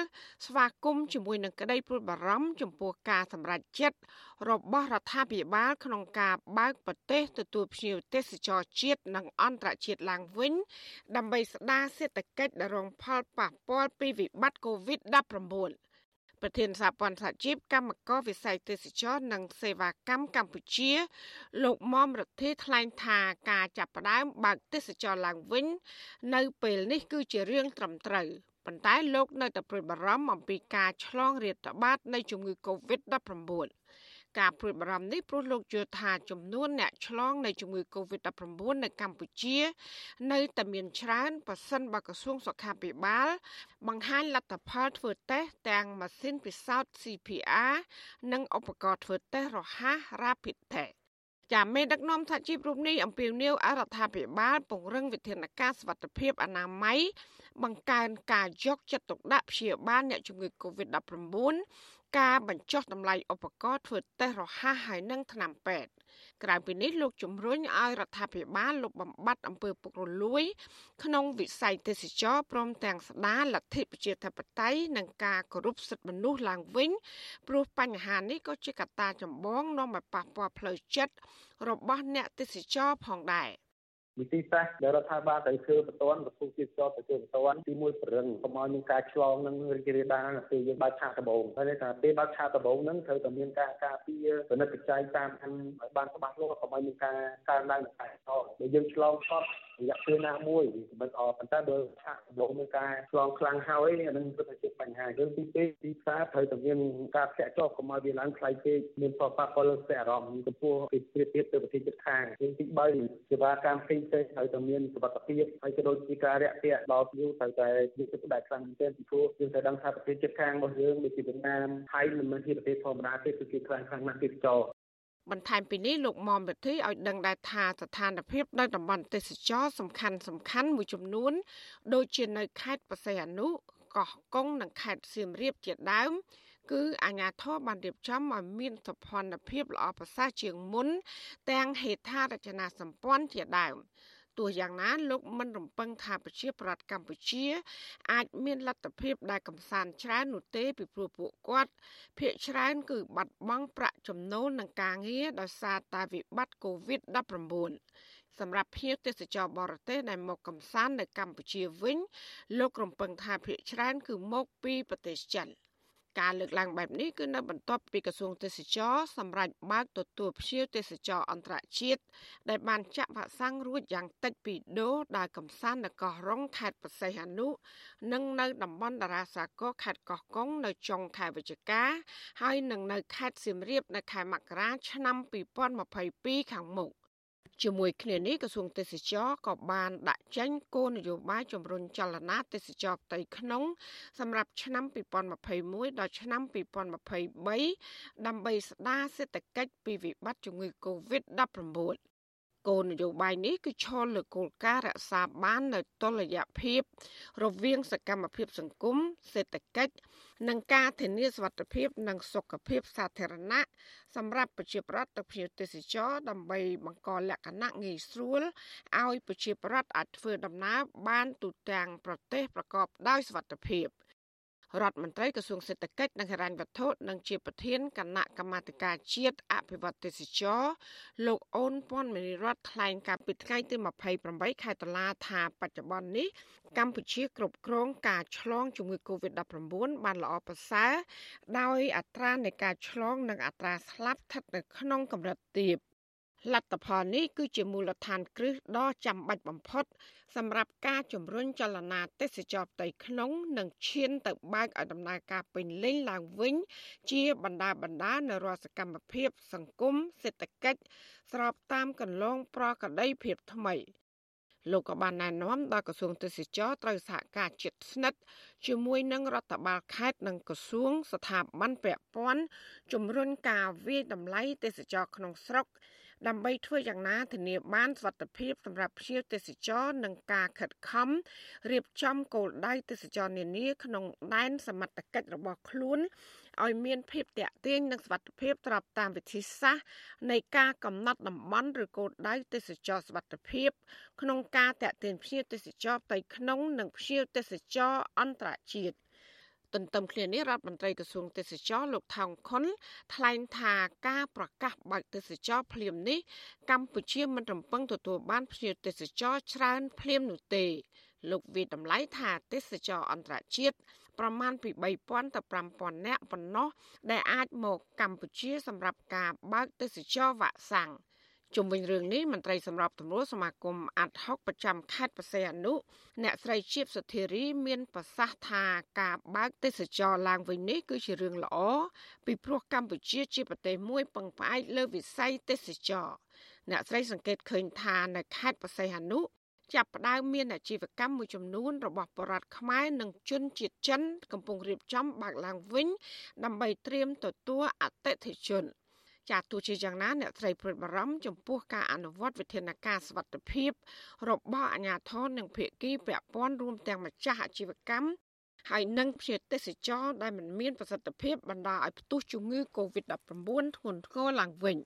ស្វាគមន៍ជាមួយនឹងក្តីព្រួយបារម្ភចំពោះការសម្រេចចិត្តរបស់រដ្ឋាភិបាលក្នុងការបើកប្រទេសទទួលភ្ញៀវទេសចរជាតិនិងអន្តរជាតិឡើងវិញ ដើម្បីស្ដារសេដ្ឋកិច្ចដែលរងផលប៉ះពាល់ពីវិបត្តិ COVID-19 ប្រធានសហព័ន្ធសហជីពកម្មករវិស័យទេសចរនិងសេវាកម្មកម្ពុជា លោកមុំរដ្ឋាថ្លែងថាការចាប់ផ្ដើមបើកទេសចរឡើងវិញ នៅពេលនេះគឺជារឿងត្រឹមត្រូវប៉ុន្តែលោកនៅតែព្រួយបារម្ភអំពីការឆ្លងរាតត្បាតនៃជំងឺ Covid-19 ការព្រួយបារម្ភនេះព្រោះលោកជឿថាចំនួនអ្នកឆ្លងនៃជំងឺ Covid-19 នៅកម្ពុជា នៅតែមានច្រើនប៉ះសិនបើក្រសួងសុខាភិបាល បង្ហាញលទ្ធផលធ្វើតេស្តទាំងម៉ាស៊ីនពិសោធន៍ CPR និងឧបករណ៍ធ្វើតេស្តរហ័ស Rapid Test ចាមេដឹកនាំថាជីពរូបនេះអំពាវនាវអរដ្ឋាភិបាលពង្រឹងវិធានការសុវត្ថិភាពអនាម័យបង្កើនការយកចិត្តទុកដាក់ព្យាបាលអ្នកជំងឺ Covid-19 ការបញ្ចុះតម្លៃឧបករណ៍ធ្វើតេស្តរហ័សហើយនិងថ្នាំពេទ្យក្រៅពីនេះលោកជំរុញឲ្យរដ្ឋាភិបាលលុបបំបាត់អំពើពុករលួយ ក្នុងវិស័យទេសចរព្រមទាំងស្ដារលទ្ធិប្រជាធិបតេយ្យនិងការគោរពសិទ្ធិមនុស្សឡើងវិញព្រោះបញ្ហានេះក៏ជាកត្តាចម្បងនាំឲ្យប៉ះពាល់ផ្លូវចិត្តរបស់អ្នកទេសចរផងដែរ វិធីសាស្ត្រដែលរដ្ឋាភិបាលត្រូវធ្វើបន្ទាន់ក្រសួងទេសចរទៅធ្វើបន្ទាន់ទីមួយប្រឹងកុំឲ្យមានការឆ្លងនឹងរីករាលដាលពេលយើងបើកឆាកដំបូងហើយថាពេលបើកឆាកដំបូងហ្នឹងត្រូវតែមានការការពារពិនិត្យបច្ច័យតាមឲ្យបានច្បាស់លាស់កុំឲ្យមានការកើនឡើងនៃការឆ្លងបើយើងឆ្លងខុសរយៈពេលណាមួយមិនអត់ប៉ុន្តែបើឆាកដំបូងមានការឆ្លងខ្លាំងហើយអានឹងគឺថាជាបញ្ហាយើងទី2ទីផ្សារត្រូវតែមានការធ្លាក់ចុះកុំឲ្យវាឡើងថ្លៃពេកមានផលប៉ះពាល់លើខ្សែអារម្មណ៍ចំពោះពីប្រៀបធៀបទៅប្រទេសជិតខាងទី3សេវាកម្មផ្សេងផ្សេងត្រូវតែមានសុវត្ថិភាពហើយក៏ដូចជាការរាក់ទាក់ដល់ភ្ញៀវត្រូវតែយកចិត្តទុកដាក់ខ្លាំងមែនទែនពីព្រោះយើងត្រូវដឹងថាប្រទេសជិតខាងរបស់យើងដូចជាវៀតណាមថៃមិនមែនជាប្រទេសធម្មតាទេគឺគេខ្លាំងខ្លាំងណាស់ទេសចរ បន្ថែមពីនេះលោកមុំវិធីឲ្យដឹងដែរថាស្ថានភាពនៅតំបន់ទេសចរសំខាន់សំខាន់មួយចំនួន ដូចជានៅខេត្តបរសៃអនុកោះកុងនិងខេត្តសៀមរាបជាដើមគឺអាជ្ញាធរបានរៀបចំឲ្យមានសភនភាពល្អប្រសើរជាងមុន ទាំងហេដ្ឋារចនាសម្ព័ន្ធជាដើម ទោះយ៉ាងណាលោកមិនរំពឹងថាប្រជាប្រដ្ឋកម្ពុជាអាចមានលទ្ធភាពដែលកំសាន្តច្រើននោះទេពីព្រោះពួកគាត់ភាគច្រើនគឺបាត់បង់ប្រាក់ចំណូលនឹងការងារដោយសារតែវិបត្តិ COVID-19 សម្រាប់ភ្ញៀវទេសចរបរទេសដែលមកកំសាន្តនៅកម្ពុជាវិញ លោករំពឹងថាភាគច្រើនគឺមកពីប្រទេសចិន។ ការលើកឡើងបែបនេះគឺនៅបន្ទាប់ពីក្រសួងទេសចរសម្រាប់បើកទទួលភ្ញៀវទេសចរអន្តរជាតិដែលបានចាក់វ៉ាក់សាំងរួចយ៉ាងតិចពីរដូសដែលកំសាន្តនៅកោះរុងខេត្តបរសៃអនុនិងនៅតំបន់តារាសាគរខេត្តកោះកុងនៅចុងខែវិច្ឆិកាហើយនឹងនៅខេត្តសៀមរាបនៅខែមករាឆ្នាំ2022ខាងមុខ ជាមួយគ្នានេះក្រសួងទេសចរក៏បានដាក់ចេញគោលនយោបាយជំរុញចលនាទេសចរផ្ទៃក្នុង សម្រាប់ឆ្នាំ2021ដល់ឆ្នាំ2023ដើម្បីស្ដារសេដ្ឋកិច្ចពីវិបត្តិជំងឺ Covid-19 គោលនយោបាយនេះគឺឈលលើគោលការណ៍រក្សាបាននូវតុល្យភាព រវាងសកម្មភាពសង្គមសេដ្ឋកិច្ចនិងការធានាសុវត្ថិភាព និងសុខភាពសាធារណៈសម្រាប់ប្រជាប្រដ្ឋទៅភ្ញៀវទេសចរដើម្បីបង្កលក្ខណៈងាយស្រួលឲ្យប្រជាប្រដ្ឋអាចធ្វើដំណើរបានទូទាំងប្រទេសប្រកបដោយសុវត្ថិភាព។ រដ្ឋមន្ត្រីក្រសួងសេដ្ឋកិច្ចនិងហិរញ្ញវត្ថុនិងជាប្រធានគណៈកម្មាធិការជាតិអភិវឌ្ឍទេសចរលោកអូនពាន់មនីរតថ្លែងកាលពីថ្ងៃទី28ខែតុលាថាបច្ចុប្បន្ននេះកម្ពុជាគ្រប់គ្រងការឆ្លងជំងឺ Covid-19 បានល្អប្រសើរដោយអត្រានៃការឆ្លងនិងអត្រាស្លាប់ស្ថិតនៅក្នុងកម្រិតទាប លទ្ធផលនេះគឺជាមូលដ្ឋានគ្រឹះដ៏ចាំបាច់បំផុត សម្រាប់ការជំរុញចលនាទេសចរផ្ទៃក្នុង និងឈានទៅបើកឲ្យដំណើរការពេញលេញឡើងវិញ ជាបណ្ដាបណ្ដានៅរាល់សកម្មភាព សង្គមសេដ្ឋកិច្ចស្របតាមកន្លងប្រក្រតីភាពថ្មីលោកក៏បានណែនាំដល់ក្រសួងទេសចរត្រូវសហការជិតស្និទ្ធជាមួយនឹងរដ្ឋបាលខេត្តនិងក្រសួងស្ថាប័នពាក់ព័ន្ធជំរុញការវិយតម្លៃទេសចរក្នុងស្រុក ដើម្បីធ្វើយ៉ាងណាធានាបានសុវត្ថិភាពសម្រាប់ភ្ញៀវទេសចរនិងការខិតខំរៀបចំគោលដៅទេសចរនានាក្នុងដែនសមត្ថកិច្ចរបស់ខ្លួនឲ្យមានភាពតាក់ទាញនិងសុវត្ថិភាពស្របតាមវិធីសាស្ត្រនៃការកំណត់តំបន់ឬគោលដៅទេសចរសុវត្ថិភាព ក្នុងការតាក់ទាញភ្ញៀវទេសចរផ្ទៃក្នុងនិងភ្ញៀវទេសចរអន្តរជាតិ ទន្ទឹមគ្នានេះរដ្ឋមន្ត្រីក្រសួងទេសចរលោកថោងខុនថ្លែងថាការប្រកាសបើកទេសចរភ្លាមនេះកម្ពុជាមិនរំពឹងទទួលបានភ្ញៀវទេសចរច្រើនភ្លាមនោះទេ លោកវិតម្លៃថាទេសចរអន្តរជាតិប្រមាណពី3000ទៅ5000នាក់ប៉ុណ្ណោះដែលអាចមកកម្ពុជាសម្រាប់ការបើកទេសចរវ៉ាក់សាំង ជុំវិញរឿងនេះមន្ត្រីសម្របសម្រួលសមាគមអាត់ហុកប្រចាំខេត្តបរសៃអនុអ្នកស្រីជាបសុធារីមានប្រសាសន៍ថាការបើកទេសចរឡើងវិញនេះគឺជារឿងល្អពីព្រោះកម្ពុជាជាប្រទេសមួយពឹងផ្អែកលើវិស័យទេសចរអ្នកស្រីសង្កេតឃើញថានៅខេត្តបរសៃអនុចាប់ផ្ដើមមានអាជីវកម្មមួយចំនួនរបស់បរតខ្មែរនិងជនជាតិចិន កំពុងរៀបចំបើកឡើងវិញ ដើម្បីត្រៀមទទួលអតិថិជន។ ចាទោះជាយ៉ាងណាអ្នកត្រីព្រួយបារម្ភចំពោះការអនុវត្តវិធានការសវត្ថិភាព របស់អាជ្ញាធរនិងភាគីពាក់ព័ន្ធរួមទាំងម្ចាស់អាជីវកម្មហើយនិងភ្ញៀវទេសចរដែលមិនមានប្រសិទ្ធភាពបណ្ដាលឲ្យផ្ទុះជំងឺ Covid-19 ធ្ងន់ធ្ងរឡើងវិញ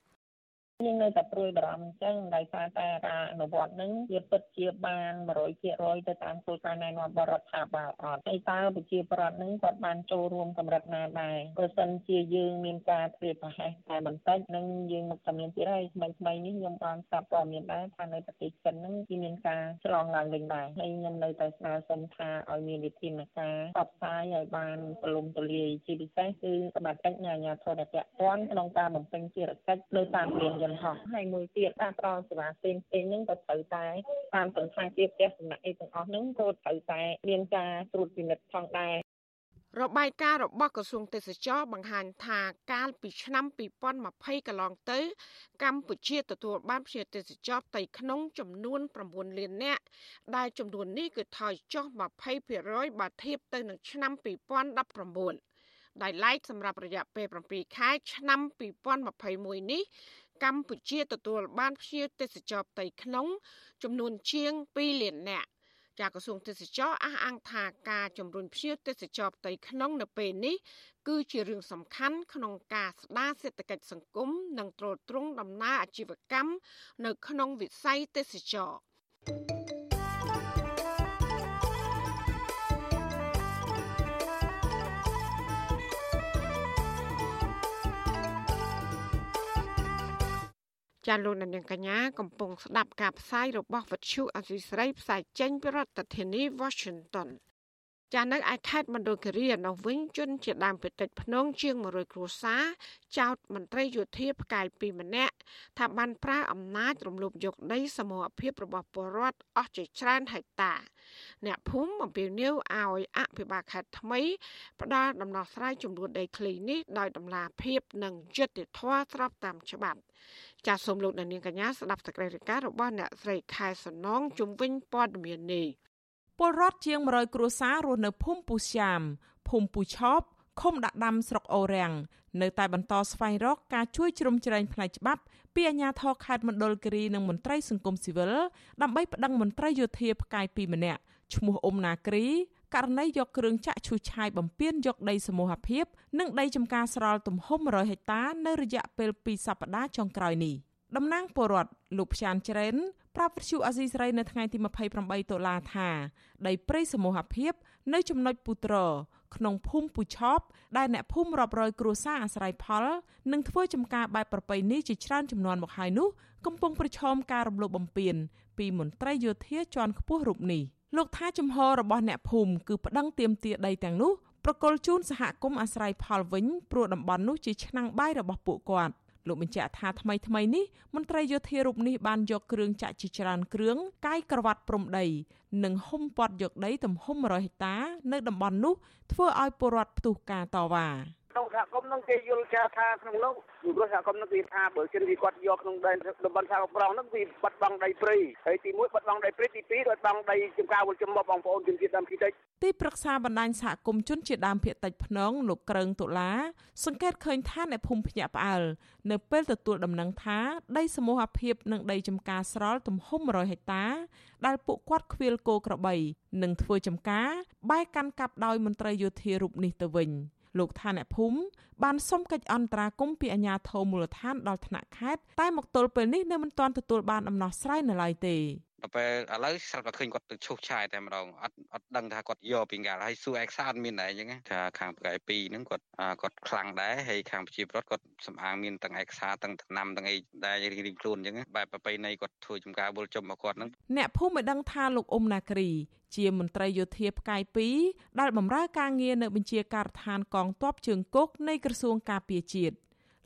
យើងនៅតែព្រួយបារម្ភអញ្ចឹងដោយសារតែការអនុវត្តនឹងវាពិតជាបាន100%ទៅតាមគោលការណ៍ណែនាំរបស់រដ្ឋាភិបាលអត់ហើយតើប្រជាប្រដ្ឋនឹងគាត់បានចូលរួមកម្រិតណាដែរប្រសិនជាយើងមានការព្រៀបប្រហែសតែបន្តិចនឹងយើងមកតែមានទៀតហើយថ្មីថ្មីនេះខ្ញុំបានស្ដាប់ព័ត៌មានដែរថានៅប្រទេសចិននឹងគឺមានការឆ្លងឡើងវិញដែរហើយខ្ញុំនៅតែស្នើសុំថាឲ្យមានវិធានការផ្សព្វផ្សាយឲ្យបានទូលំទូលាយជាពិសេសគឺសមត្ថកិច្ចនិងអាជ្ញាធរដែលពាក់ព័ន្ធក្នុងការបំពេញភារកិច្ចនៅតាមគ្រឿងយន្តហោះហើយមួយទៀតការប្រសេវាផ្សេងផ្សេងហ្នឹងក៏ត្រូវតែតាមសន្តាគារផ្ទះសំណាក់អីទាំងអស់ហ្នឹងក៏ត្រូវតែមានការត្រួតពិនិត្យផងដែររបាយការណ៍របស់ក្រសួងទេសចរបង្ហាញថាកាលពីឆ្នាំ2020កន្លងទៅ កម្ពុជាទទួលបានភ្ញៀវទេសចរផ្ទៃក្នុងចំនួន9លាននាក់ដែលចំនួននេះគឺថយចុះ20%បើធៀបទៅនឹងឆ្នាំ2019ដោយឡែកសម្រាប់រយៈពេល7ខែឆ្នាំ2021នេះ កម្ពុជាទទួលបានភ្ញៀវទេសចរផ្ទៃក្នុង ចំនួនជាង2លាននាក់ចាក្រសួងទេសចរអះអាងថាការជំរុញភ្ញៀវទេសចរផ្ទៃក្នុងនៅពេលនេះគឺជារឿងសំខាន់ក្នុងការស្ដារសេដ្ឋកិច្ចសង្គមនិងទ្រទ្រង់ដំណើរអាជីវកម្មនៅក្នុងវិស័យទេសចរ ចាលោកនាងកញ្ញាកំពុងស្ដាប់ការផ្សាយរបស់វិទ្យុអសីស្រីផ្សាយចេញពីរដ្ឋធានី Washington ចានៅឯខេត្តមណ្ឌលគិរីនោះវិញជនជាដើមភាគតិចភ្នងជាង100គ្រួសារចោតមន្ត្រីយោធាផ្កាយ2ម្នាក់ថាបានប្រើអំណាចរំលោភយកដីសមរភាពរបស់ពលរដ្ឋអស់ជាច្រើនហិកតា អ្នកភូមិអំពាវនាវឲ្យអភិបាលខេត្តថ្មី ផ្ដល់ដំណោះស្រាយចំនួនដីធ្លីនេះដោយដំណាភាពនិងយុត្តិធម៌ស្របតាមច្បាប់ ចាសសូមលោកអ្នកនាងកញ្ញាស្ដាប់សេចក្តីរាយការណ៍របស់អ្នកស្រីខែសំណងជុំវិញព័ត៌មាននេះពលរដ្ឋជាង100គ្រួសាររស់នៅភូមិពូស្យាមភូមិពូឆប់ឃុំដាក់ដាំស្រុកអូរាំងនៅតែបន្តស្វែងរកការជួយជ្រោមជ្រែងផ្នែកច្បាប់ពីអាជ្ញាធរខេត្តមណ្ឌលគិរីនិងមន្ត្រីសង្គមស៊ីវិលដើម្បីប្តឹងមន្ត្រីយោធាផ្កាយ2ម្នាក់ឈ្មោះអ៊ុំណាគ្រី ករណីយកគ្រឿងចាក់ឈូសឆាយបំពេញយកដីសមូហភាព និងដីចំការស្រល់ទំហំ100ហិកតានៅរយៈពេល2សប្តាហ៍ចុងក្រោយនេះតំណាងពលរដ្ឋលោកផ្ចានច្រែនប្រាប់វិទ្យុអាស៊ីសេរីនៅថ្ងៃទី28តុលាថាដីព្រៃសមូហភាព នៅចំណុចពុត្រក្នុងភូមិពូឆប់ដែលអ្នកភូមិរាប់រយគ្រួសារអាស្រ័យផលនិងធ្វើចំការបែបប្រពៃណីជាច្រើនចំនួនមកហើយនោះកំពុងប្រឈមការរំលោភបំពានពីមន្ត្រីយោធាជាន់ខ្ពស់រូបនេះ លោកថាជំហររបស់អ្នកភូមិគឺប្តឹងទាមទារដីទាំងនោះប្រកុលជូនសហគមន៍អាស្រ័យផលវិញព្រោះតំបន់នោះជាឆ្នាំងបាយរបស់ពួកគាត់លោកបញ្ជាក់ថាថ្មីថ្មីនេះមន្ត្រីយោធារូបនេះបានយកគ្រឿងចាក់ជាច្រើនគ្រឿងកាយក្រវ៉ាត់ព្រំដី និងហុំព័ទ្ធយកដីទំហំ100ហិកតា នៅតំបន់នោះធ្វើឲ្យពលរដ្ឋផ្ទុះការតវ៉ា ក្នុងសហគមន៍នោះគេយល់ចាថាក្នុងនោះពីព្រោះសហគមន៍នោះគេថាបើជនវាគាត់យកក្នុងដីតំបន់សហប្រងនោះវាបាត់បង់ដីព្រៃហើយទី1បាត់បង់ដីព្រៃទី2បាត់បង់ដីចំការវល់ចំបបងប្អូនជនជាតិដើមភាគតិចទីប្រឹក្សាបណ្ដាញសហគមន៍ជនជាតិដើមភាគតិចភ្នងលោកក្រឹងតុលា សង្កេតឃើញថាអ្នកភូមិភ្ញាក់ផ្អើលនៅពេលទទួលដំណឹងថាដីសមូហភាពនិងដីចំការស្រល់ទំហំ100ហិកតា ដែលពួកគាត់ខ្វៀលគោក្របី និងធ្វើចំការបែកកាន់កាប់ដោយមន្ត្រីយោធារូបនេះទៅវិញ។ លោកថាអ្នកភូមិបានសុំកិច្ចអន្តរាគមន៍ពីអាជ្ញាធរមូលដ្ឋានដល់ថ្នាក់ខេត្តតែមកទល់ពេលនេះនៅមិនទាន់ទទួលបានដំណោះស្រាយនៅឡើយទេ ដល់ពេលឥឡូវស្រាប់តែឃើញគាត់ទៅឈូសឆាយតែម្ដងអត់អត់ដឹងថាគាត់យកពីកាលហើយសួរឯកសារអត់មានដែរអញ្ចឹងថាខាងប្រកែ2ហ្នឹងគាត់គាត់ខ្លាំងដែរហើយខាងប្រជាពលរដ្ឋគាត់សម្អាងមានទាំងឯកសារទាំងដំណាំទាំងអីដែររៀងៗខ្លួនអញ្ចឹងបែបប្រពៃណីគាត់ធ្វើចំការបុលចំមកគាត់ហ្នឹងអ្នកភូមិមិនដឹងថាលោកអ៊ុំណាគ្រីជាមន្ត្រីយោធាផ្កាយ2ដែលបម្រើការងារនៅបញ្ជាការដ្ឋានកងទ័ពជើងគោកនៃក្រសួងការពារជាតិ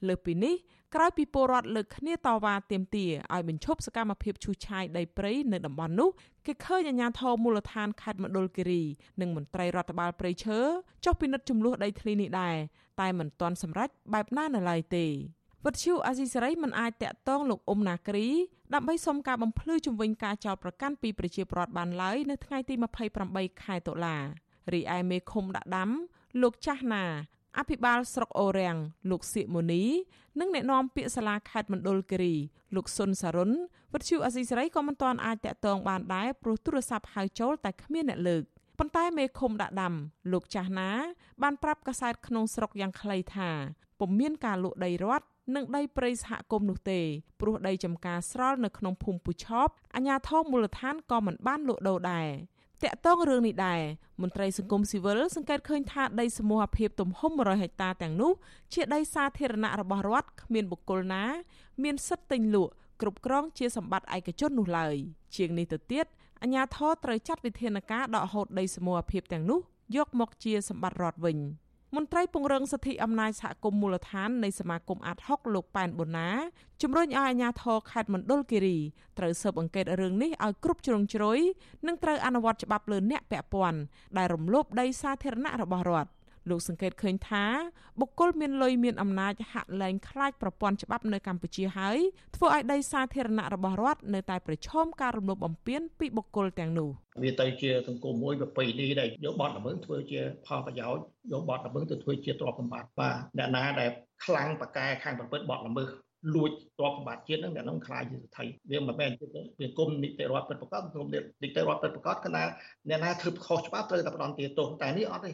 លើពីនេះ ក្រោយពីពលរដ្ឋលើកគ្នាតវ៉ាទាមទារឲ្យបញ្ឈប់សកម្មភាពឈូសឆាយដីព្រៃនៅតំបន់នោះគេឃើញអាជ្ញាធរមូលដ្ឋានខេត្តមណ្ឌលគិរីនិងមន្ត្រីរដ្ឋបាលព្រៃឈើចុះពិនិត្យចំនួនដីធ្លីនេះដែរតែមិនទាន់សម្រេចបែបណានៅឡើយទេវត្តឈូអាស៊ីសេរីមិនអាចតាក់ទងលោកអ៊ុំណាគ្រីដើម្បីសុំការបំភ្លឺជំវិញការចោទប្រកាន់ពីប្រជាពលរដ្ឋបានឡើយនៅថ្ងៃទី28ខែតុលារីឯមេឃុំដាក់ដាំលោកចាស់ណា អភិបាលស្រុកអូរាំងលោកសៀកមូនីនិងអ្នកនាំពាក្យសាលាខេត្តមណ្ឌលគិរីលោកសុនសារុនវិទ្យុអសីសេរីក៏មិនទាន់អាចតាក់ទងបានដែរព្រោះទូរស័ព្ទហៅចូលតែគ្មានអ្នកលើកប៉ុន្តែមេឃុំដាក់ដាំលោកចាស់ណា បានប្រាប់កាសែតក្នុងស្រុកយ៉ាងខ្លីថាពុំមានការលក់ដីរដ្ឋនិងដីព្រៃសហគមន៍នោះទេព្រោះដីចំការស្រល់នៅក្នុងភូមិពូឆបអាជ្ញាធរមូលដ្ឋានក៏មិនបានលក់ដូរដែរ តាក់ទងរឿងនេះដែរមន្ត្រីសង្គមស៊ីវិលសង្កេតឃើញថាដីសមូហភាពទំហំ100ហិកតាទាំងនោះជាដីសាធារណៈរបស់រដ្ឋគ្មានបុគ្គលណា មានសិទ្ធិទិញលក់គ្រប់គ្រងជាសម្បត្តិឯកជននោះឡើយជាងនេះទៅទៀតអាជ្ញាធរត្រូវចាត់វិធានការដកហូតដីសមូហភាពទាំងនោះយកមកជាសម្បត្តិរដ្ឋវិញ។ មន្ត្រីពង្រឹងសិទ្ធិអំណាចសហគមន៍មូលដ្ឋាននៃសមាគមអាត60លោកប៉ែនបូណាជំរុញឲ្យអាជ្ញាធរខេត្តមណ្ឌលគិរីត្រូវស៊ើបអង្កេតរឿងនេះឲ្យគ្រប់ជ្រុងជ្រោយនិងត្រូវអនុវត្តច្បាប់លើអ្នកពាក់ព័ន្ធដែលរំលោភដីសាធារណៈរបស់រដ្ឋ លោកសង្កេតឃើញថាបុគ្គលមានលុយមានអំណាចហាក់លែងខ្លាចប្រព័ន្ធច្បាប់នៅកម្ពុជាហើយធ្វើឲ្យដីសាធារណៈរបស់រដ្ឋនៅតែប្រឈមការរំលោភបំពានពីបុគ្គលទាំងនោះវាទៅជាសង្គមមួយប្រពៃណីដែលយកបទល្មើសធ្វើជាផលប្រយោជន៍យកបទល្មើសទៅធ្វើជាទ្រព្យសម្បត្តិបាទអ្នកណាដែលខ្លាំងបកកែខាងប្រព្រឹត្តបទល្មើសលួចទ្រព្យសម្បត្តិជាតិហ្នឹងអ្នកហ្នឹងខ្លាចជាស្ថិវាមិនមែនជាវាគុំនីតិរដ្ឋពិតប្រកបគុំនីតិរដ្ឋពិតប្រកបគឺណាអ្នកណាធ្វើខុសច្បាប់ត្រូវតែផ្ដន់ទាទោសតែនេះអត់ទេ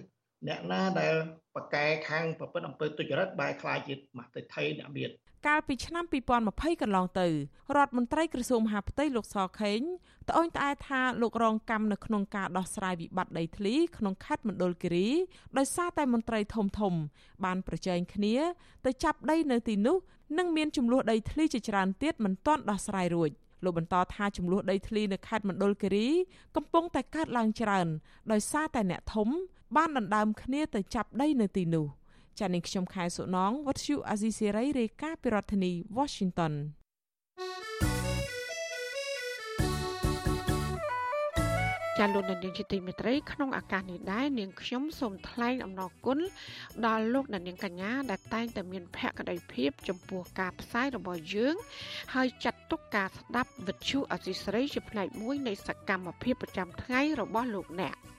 អ្នកណាដែលប្រកែខាងប្រពន្ធអំពើទុច្ចរិតបែរខ្លាយជាមហិទ្ធិអ្នកមានកាលពីឆ្នាំ2020កន្លងទៅរដ្ឋមន្ត្រីក្រសួងមហាផ្ទៃលោកសខេងត្អូញត្អែថាលោករងកម្មនៅក្នុងការដោះស្រាយវិបត្តិដីធ្លីក្នុងខេត្តមណ្ឌលគិរីដោយសារតែមន្ត្រីធំធំ បានប្រជែងគ្នាទៅចាប់ដីនៅទីនោះនិងមានចំនួនដីធ្លីជាច្រើនទៀតមិនទាន់ដោះស្រាយរួចលោកបន្តថាចំនួនដីធ្លីនៅខេត្តមណ្ឌលគិរីកំពុងតែកើតឡើងច្រើនដោយសារតែអ្នកធំ បានដណ្ដើមគ្នាទៅចាប់ដីនៅទីនោះចា៎នាងខ្ញុំខែសុណងវັດឈូអាស៊ីសេរីរាយការណ៍ពីរដ្ឋធានី Washington ចាលោកនាងជាទីមេត្រីក្នុងឱកាសនេះដែរនាងខ្ញុំសូមថ្លែងអំណរគុណដល់លោកនាងកញ្ញាដែលតែងតែមានភក្ដីភាពចំពោះការផ្សាយរបស់យើង ហើយចាត់ទុកការស្ដាប់វិទ្យុអសីស្រីជាផ្នែកមួយនៃសកម្មភាពប្រចាំថ្ងៃរបស់លោកអ្នក។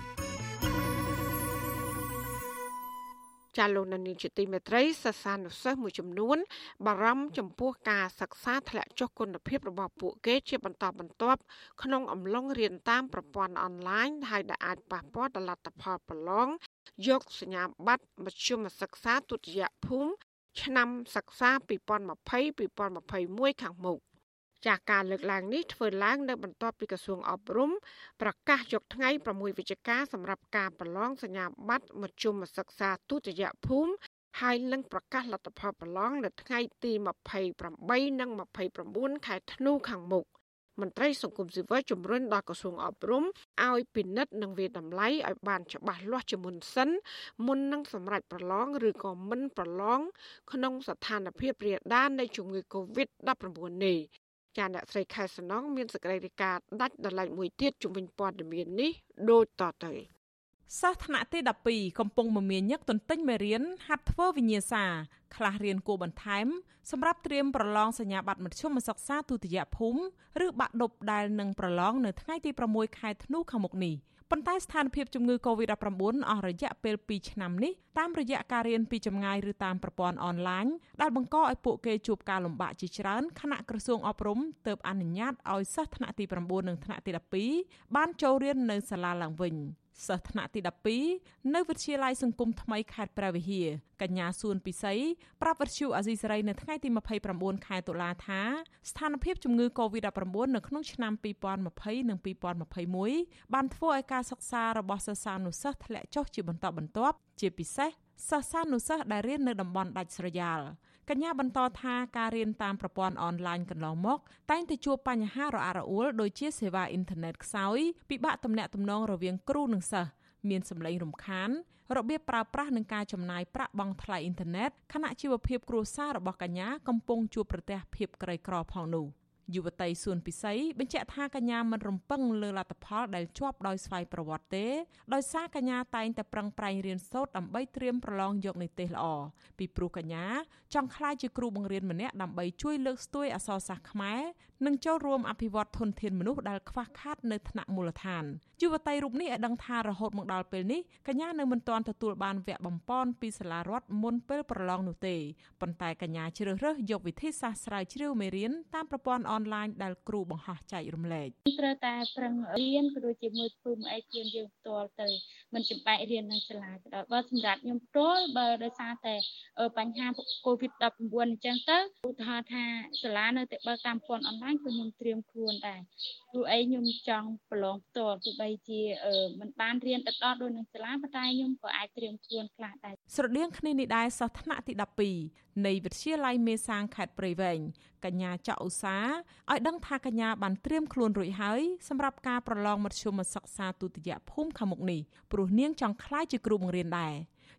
ចាលោកនានីជាទីមេត្រីសិស្សានុសិស្សមួយចំនួន បារម្ភចំពោះការសិក្សាធ្លាក់ចុះគុណភាពរបស់ពួកគេជាបន្តបន្ទាប់ក្នុងអំឡុងរៀនតាមប្រព័ន្ធអនឡាញហើយដែលអាចប៉ះពាល់ដល់លទ្ធផលប្រឡងយកសញ្ញាបត្រមធ្យមសិក្សាទុតិយភូមិឆ្នាំសិក្សា2020-2021ខាងមុខ ចាស់ការលើកឡើងនេះធ្វើឡើងនៅបន្ទាប់ពីក្រសួងអប់រំប្រកាសយកថ្ងៃ6វិច្ឆិកាសម្រាប់ការប្រឡងសញ្ញាបត្រមធ្យមសិក្សាទុតិយភូមិហើយនឹងប្រកាសលទ្ធផលប្រឡងនៅថ្ងៃទី28និង29ខែធ្នូខាងមុខមន្ត្រីសង្គមស៊ីវិលជំរុញដល់ក្រសួងអប់រំឲ្យពិនិត្យនិងវាតម្លៃឲ្យបានច្បាស់លាស់ជាមុនសិនមុននឹងសម្រេចប្រឡងឬក៏មិនប្រឡងក្នុងស្ថានភាពរាលដាលនៃជំងឺ Covid-19 នេះ ចាអ្នកស្រីខែសំណងមានសេចក្តីរាយការណ៍ដាច់ដライមួយទៀតជំវិញព័ត៌មាននេះដូចតទៅសិស្សថ្នាក់ទី12កំពុងមមាញឹកទន្ទិញមេរៀនហាត់ធ្វើវិញ្ញាសាខ្លះរៀនគួរបន្ថែមសម្រាប់ត្រៀមប្រឡងសញ្ញាបត្រមធ្យមសិក្សាទុតិយភូមិឬបាក់ឌុបដែលនឹងប្រឡងនៅថ្ងៃទី6ខែធ្នូខាងមុខនេះ។ ប៉ុន្តែស្ថានភាពជំងឺ Covid-19 អស់រយៈពេល2ឆ្នាំនេះតាមរយៈការរៀនពីចម្ងាយឬតាមប្រព័ន្ធអនឡាញដែលបង្កឲ្យពួកគេជួបការលំបាកជាច្រើនខណៈក្រសួងអប់រំទើបអនុញ្ញាតឲ្យសិស្សថ្នាក់ទី9និងថ្នាក់ទី12បានចូលរៀននៅសាលាឡើងវិញ។ សិស្សថ្នាក់ទី12នៅវិទ្យាល័យសង្គមថ្មីខេត្តព្រះវិហារកញ្ញាសួនពិសីប្រាប់វិទ្យុអាស៊ីសេរីនៅថ្ងៃទី29ខែតុលាថាស្ថានភាពជំងឺ Covid-19 នៅក្នុងឆ្នាំ2020និង2021បានធ្វើឲ្យការសិក្សារបស់សិស្សានុសិស្សធ្លាក់ចុះជាបន្តបន្ទាប់ជាពិសេសសិស្សានុសិស្សដែលរៀននៅតំបន់ដាច់ស្រយាល កញ្ញាបន្តថាការរៀនតាមប្រព័ន្ធអនឡាញកន្លងមក តែងតែជួបបញ្ហារអាក់រអួលដូចជាសេវាអ៊ីនធឺណិតខ្សោយពិបាកទំនាក់ទំនងរវាងគ្រូនិងសិស្សមានសម្លេងរំខាន របៀបប្រើប្រាស់និងការចំណាយប្រាក់បង់ថ្លៃអ៊ីនធឺណិតខណៈជីវភាពគ្រួសាររបស់កញ្ញាកំពុងជួបប្រទះភាពក្រីក្រផងនោះ។ យុវតីសួនពិសីបញ្ជាក់ថាកញ្ញាមិនរំពឹងលើលទ្ធផលដែលជាប់ដោយស្វ័យប្រវត្តិទេដោយសារកញ្ញាតែងតែប្រឹងប្រែងរៀនសូត្រដើម្បីត្រៀមប្រឡងយកនិទេសល្អពីព្រោះកញ្ញាចង់ក្លាយជាគ្រូបង្រៀនម្នាក់ដើម្បីជួយលើកស្ទួយអក្សរសាស្ត្រខ្មែរនិងចូលរួមអភិវឌ្ឍធនធានមនុស្សដែលខ្វះខាតនៅថ្នាក់មូលដ្ឋានយុវតីរូបនេះឲ្យដឹងថារហូតមកដល់ពេលនេះកញ្ញានៅមិនទាន់ទទួលបានវគ្គបំពន់ពីសាលារដ្ឋមុនពេលប្រឡងនោះទេប៉ុន្តែកញ្ញាជ្រើសរើសយកវិធីសាស្ត្រស្រាវជ្រាវមេរៀនតាមប្រព័ន្ធអនឡាញដែលគ្រូបង្ហោះចែករំលែកត្រូវតែប្រឹងរៀនក៏ដូចជាមួយធ្វើអីខ្លួនយើងផ្ទាល់ទៅមិនចាំបាច់រៀននៅសាលាក៏ដោយបើសម្រាប់ខ្ញុំផ្ទាល់បើដោយសារតែបញ្ហា COVID-19 អញ្ចឹងទៅឧទាហរណ៍ថាសាលានៅតែបើកតាមប្រព័ន្ធអនឡាញក៏ខ្ញុំត្រៀមខ្លួនដែរ ព្រោះអីខ្ញុំចង់ប្រឡងផ្ទាល់ទោះបីជាមិនបានរៀនទៅដល់ដូចនឹងសាលាប៉ុន្តែខ្ញុំក៏អាចត្រៀមខ្លួនខ្លះដែរស្រដៀងគ្នានេះដែរសិស្សថ្នាក់ទី12នៃវិទ្យាល័យមេសាងខេត្តព្រៃវែងកញ្ញាចៅឧសាឲ្យដឹងថាកញ្ញាបានត្រៀមខ្លួនរួចហើយសម្រាប់ការប្រឡងមធ្យមសិក្សាទុតិយភូមិខាងមុខនេះព្រោះនាងចង់ក្លាយជាគ្រូបង្រៀនដែរ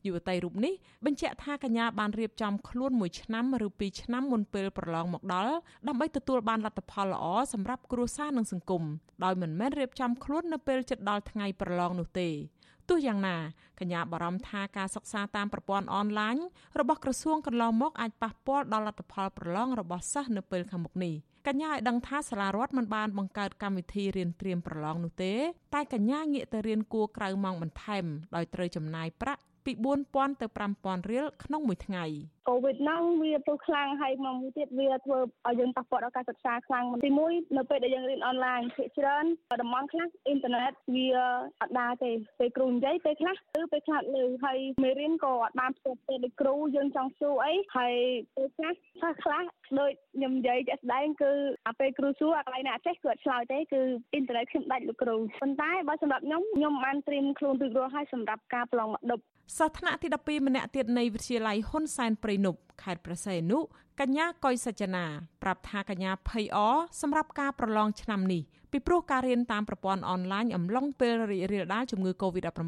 យុវតីរូបនេះបញ្ជាក់ថាកញ្ញាបានរៀបចំខ្លួនមួយឆ្នាំឬពីរឆ្នាំមុនពេលប្រឡងមកដល់ដើម្បីទទួលបានលទ្ធផលល្អសម្រាប់គ្រួសារនិងសង្គមដោយមិនមែនរៀបចំខ្លួននៅពេលជិតដល់ថ្ងៃប្រឡងនោះទេទោះយ៉ាងណាកញ្ញាបារម្ភថាការសិក្សាតាមប្រព័ន្ធអនឡាញរបស់ក្រសួងកន្លងមកអាចប៉ះពាល់ដល់លទ្ធផលប្រឡងរបស់សិស្សនៅពេលខាងមុខនេះកញ្ញាឲ្យដឹងថាសាលារដ្ឋមិនបានបង្កើតកម្មវិធីរៀនត្រៀមប្រឡងនោះទេតែកញ្ញាងាកទៅរៀនគួរក្រៅម៉ោងបន្ថែមដោយត្រូវចំណាយប្រាក់ ពី4000ទៅ5000រៀលក្នុងមួយថ្ងៃកូវីដហ្នឹងវាទៅខ្លាំងហើយមកមួយទៀតវាធ្វើឲ្យយើងប៉ះពាល់ដល់ការសិក្សាខ្លាំងទីមួយនៅពេលដែលយើងរៀនអនឡាញភាគច្រើនតំបន់ខ្លះអ៊ីនធឺណិតវាអត់ដើរទេពេលគ្រូនិយាយពេលខ្លះឬពេលខ្លះលើហើយមេរៀនក៏អត់បានផ្ទាល់ទេដូចគ្រូយើងចង់សួរអីហើយពេលខ្លះខ្លះខ្លះដូចខ្ញុំនិយាយជាក់ស្ដែងគឺអាពេលគ្រូសួរអាកន្លែងណាអត់ចេះគឺអត់ឆ្លើយទេគឺអ៊ីនធឺណិតខ្ញុំដាច់លោកគ្រូប៉ុន្តែបើសម្រាប់ខ្ញុំខ្ញុំបានត្រៀមខ្លួនរួចរាល់ហើយសម្រាប់ការប្រឡងមកដប់ សិស្សថ្នាក់ទី12ម្នាក់ទៀតនៃវិទ្យាល័យហ៊ុនសែនព្រៃនប់ខេត្តព្រះសីហនុកញ្ញាកុយសច្ចនាប្រាប់ថាកញ្ញាភ័យអសម្រាប់ការប្រឡងឆ្នាំនេះពីព្រោះការរៀនតាមប្រព័ន្ធអនឡាញអំឡុងពេលរីករាលដាលជំងឺ Covid-19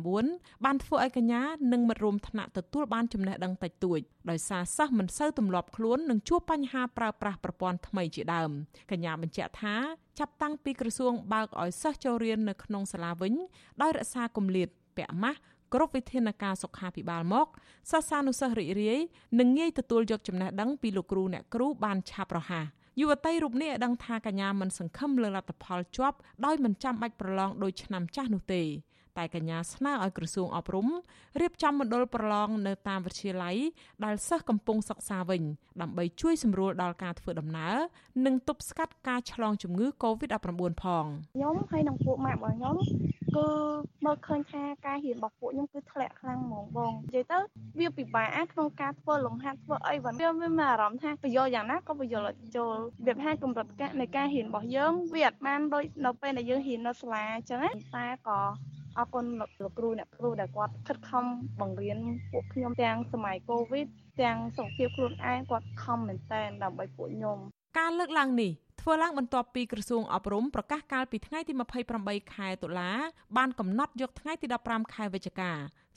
បានធ្វើឲ្យកញ្ញានិងមិត្តរួមថ្នាក់ទទួលបានចំណេះដឹងតិចតួចដោយសារសិស្សមិនសូវទម្លាប់ខ្លួននឹងជួបបញ្ហាប្រើប្រាស់ប្រព័ន្ធថ្មីជាដើមកញ្ញាបញ្ជាក់ថាចាប់តាំងពីក្រសួងបើកឲ្យសិស្សចូលរៀននៅក្នុងសាលាវិញដោយរក្សាគម្លាតពាក់ម៉ាស់ គ្រប់វិធានការសុខាភិបាលមកសិស្សានុសិស្សរីករាយនិងងាយទទួលយកចំណេះដឹងពីលោកគ្រូអ្នកគ្រូបានឆាប់រហ័សយុវតីរូបនេះឲ្យដឹងថាកញ្ញាមិនសង្ឃឹមលើលទ្ធផលជាប់ដោយមិនចាំបាច់ប្រឡងដោយឆ្នាំចាស់នោះទេ តែកញ្ញាស្នើឲ្យក្រសួងអប់រំរៀបចំមណ្ឌលប្រឡងនៅតាមវិទ្យាល័យដែលសិស្សកំពុងសិក្សាវិញ ដើម្បីជួយសម្រួលដល់ការធ្វើដំណើរនិងទប់ស្កាត់ការឆ្លងជំងឺ Covid-19 ផងខ្ញុំហើយនិងពួកម៉ាក់របស់ខ្ញុំគឺមើលឃើញថាការរៀនរបស់ពួកខ្ញុំគឺធ្លាក់ខ្លាំងហ្មងបងនិយាយទៅវាពិបាកក្នុងការធ្វើលំហាត់ធ្វើអីវិញវាមានអារម្មណ៍ថាបញ្យល់យ៉ាងណាក៏បញ្យល់ចូលវាហាកម្រិតការនៃការរៀនរបស់យើងវាអត់បានដូចនៅពេលដែលយើងរៀននៅសាលាអញ្ចឹងណាតែក៏ អរគុណលោកគ្រូអ្នកគ្រូដែលគាត់ខិតខំបង្រៀនពួកខ្ញុំទាំងសម័យកូវីដទាំងសុខភាពខ្លួនឯងគាត់ខំមែនតែនដើម្បីពួកខ្ញុំការលើកឡើងនេះធ្វើឡើងបន្ទាប់ពីក្រសួងអប់រំប្រកាសកាលពីថ្ងៃទី28ខែតុលាបានកំណត់យកថ្ងៃទី15ខែវិច្ឆិកា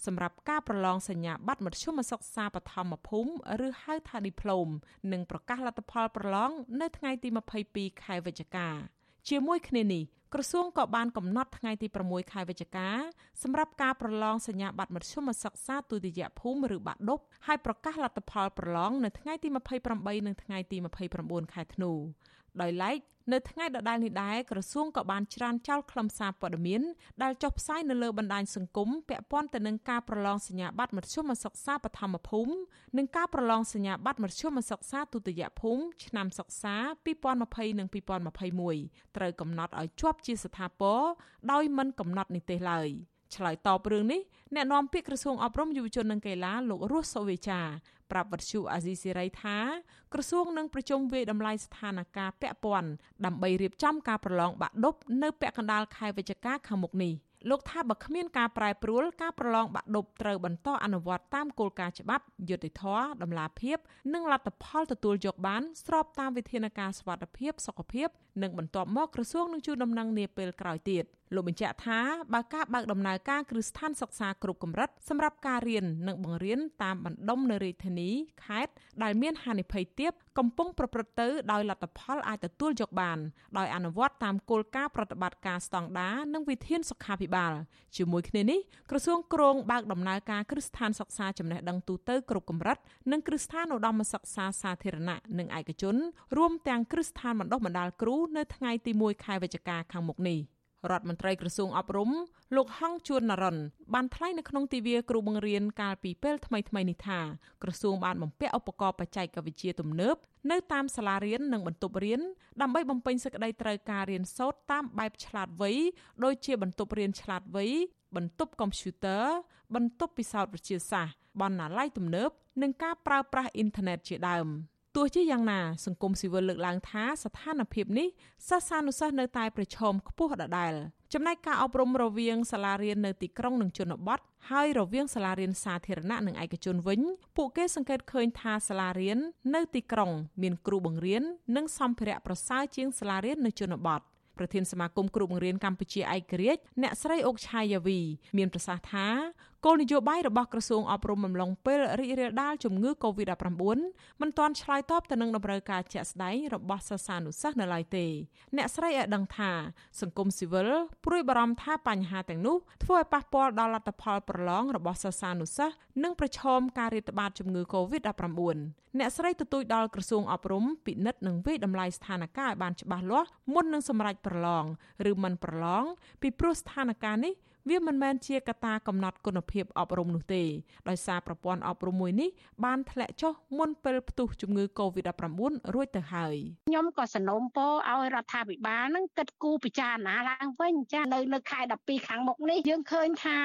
សម្រាប់ការប្រឡងសញ្ញាបត្រមធ្យមសិក្សាបឋមភូមិឬហៅថាឌីប្លូមនិងប្រកាសលទ្ធផលប្រឡងនៅថ្ងៃទី22ខែវិច្ឆិកាជាមួយគ្នានេះ ក្រសួងក៏បានកំណត់ថ្ងៃទី6ខែវិច្ឆិកាសម្រាប់ការប្រឡងសញ្ញាបត្រមធ្យមសិក្សាទុតិយភូមិឬបាក់ឌុបហើយប្រកាសលទ្ធផលប្រឡងនៅថ្ងៃទី28និងថ្ងៃទី29ខែធ្នូ ដោយឡែកនៅថ្ងៃដដែលនេះដែរក្រសួងក៏បានច្រានចោលខ្លឹមសារព័ត៌មានដែលចុះផ្សាយនៅលើបណ្ដាញសង្គមពាក់ព័ន្ធទៅនឹងការប្រឡងសញ្ញាបត្រមធ្យមសិក្សាបឋមភូមិនិងការប្រឡងសញ្ញាបត្រមធ្យមសិក្សាទុតិយភូមិឆ្នាំសិក្សា2020និង2021ត្រូវកំណត់ឲ្យជាប់ជាស្ថាពរដោយមិនកំណត់និទេសឡើយ ឆ្លើយតបរឿងនេះអ្នកនាំពាក្យក្រសួងអប់រំយុវជននិងកីឡាលោករស់សុវេចាប្រាប់វិទ្យុអាស៊ីសេរីថាក្រសួងនឹងប្រជុំវាយតម្លៃស្ថានភាពពាក់ព័ន្ធដើម្បីរៀបចំការប្រឡងបាក់ឌុបនៅពាក់កណ្ដាលខែវិច្ឆិកាខាងមុខនេះលោកថាបើគ្មានការប្រែប្រួលការប្រឡងបាក់ឌុបត្រូវបន្តអនុវត្តតាមគោលការណ៍ច្បាប់យុត្តិធម៌តម្លាភាព និងលទ្ធផលទទួលយកបាន ស្របតាមវិធានការសុវត្ថិភាពសុខភាព និងបន្ទាប់មកក្រសួងនឹងជួនដំណឹងនាពេលក្រោយទៀត លោកបញ្ជាក់ថាបើការបើកដំណើរការគ្រឹះស្ថានសិក្សាគ្រប់កម្រិតសម្រាប់ការរៀននិងបង្រៀនតាមបណ្ដុំនៅរាជធានីខេត្តដែលមានហានិភ័យទាបកំពុងប្រព្រឹត្តទៅដោយលទ្ធផលអាចទទួលយកបានដោយអនុវត្តតាមគោលការណ៍ប្រតិបត្តិការស្តង់ដារនិងវិធានសុខាភិបាលជាមួយគ្នានេះក្រសួងគ្រងបើកដំណើរការគ្រឹះស្ថានសិក្សាចំណេះដឹងទូទៅគ្រប់កម្រិតនិងគ្រឹះស្ថានឧត្តមសិក្សាសាធារណៈនិងឯកជនរួមទាំងគ្រឹះស្ថានបណ្ដុះបណ្ដាលគ្រូនៅថ្ងៃទី1ខែវិច្ឆិកាខាងមុខនេះ។ រដ្ឋមន្ត្រីក្រសួងអប់រំលោកហងជួននរិនបានថ្លែងនៅក្នុងទិវាគ្រូបង្រៀនកាលពីពេលថ្មីៗនេះថាក្រសួងបានបំពាក់ឧបករណ៍បច្ចេកវិទ្យាទំនើបនៅតាមសាលារៀននិងបន្ទប់រៀនដើម្បីបំពេញសេចក្តីត្រូវការរៀនសូត្រតាមបែបឆ្លាតវៃដូចជាបន្ទប់រៀនឆ្លាតវៃបន្ទប់កុំព្យូទ័របន្ទប់ពិសោធន៍វិទ្យាសាស្ត្របណ្ណាល័យទំនើបនិងការប្រើប្រាស់អ៊ីនធឺណិតជាដើម។ ទោះជាយ៉ាងណាសង្គមស៊ីវិលលើកឡើងថាស្ថានភាពនេះសិស្សានុសិស្សនៅតែប្រឈមខ្ពស់ដដែលចំណែកការអប់រំរវាងសាលារៀននៅទីក្រុងនិងជនបទហើយរវាងសាលារៀនសាធារណៈនិងឯកជនវិញពួកគេសង្កេតឃើញថាសាលារៀននៅទីក្រុង មានគ្រូបង្រៀននិងសម្ភារៈប្រសើរជាងសាលារៀននៅជនបទប្រធានសមាគមគ្រូបង្រៀនកម្ពុជាឯករាជ្យអ្នកស្រីអុកឆាយាវី មានប្រសាសន៍ថាគោលនយោបាយរបស់ក្រសួងអប់រំអំឡុងពេលរីករាលដាលជំងឺ Covid-19 មិនទាន់ឆ្លើយតបទៅនឹងតម្រូវការជាក់ស្ដែងរបស់សិស្សានុសិស្សនៅឡើយទេអ្នកស្រីឲ្យដឹងថាសង្គមស៊ីវិលព្រួយបារម្ភថាបញ្ហាទាំងនោះធ្វើឲ្យប៉ះពាល់ដល់លទ្ធផលប្រឡងរបស់សិស្សានុសិស្សនិងប្រឈមការរាតត្បាតជំងឺ Covid-19 អ្នកស្រីទទូចដល់ក្រសួងអប់រំពិនិត្យនិងវិយតម្លៃស្ថានភាពឲ្យបានច្បាស់លាស់មុននឹងសម្រេចប្រឡងឬមិនប្រឡងពីព្រោះស្ថានភាពនេះ វាមិនមែនជាកត្តាកំណត់គុណភាពអប់រំនោះទេដោយសារប្រព័ន្ធអប់រំមួយនេះបានធ្លាក់ចុះមុនពេលផ្ទុះជំងឺ Covid-19 រួចទៅហើយខ្ញុំក៏សនំពរឲ្យរដ្ឋាភិបាលនឹងគិតគូរពិចារណាឡើងវិញចានៅនៅខែ12ខាងមុខនេះយើងឃើញថា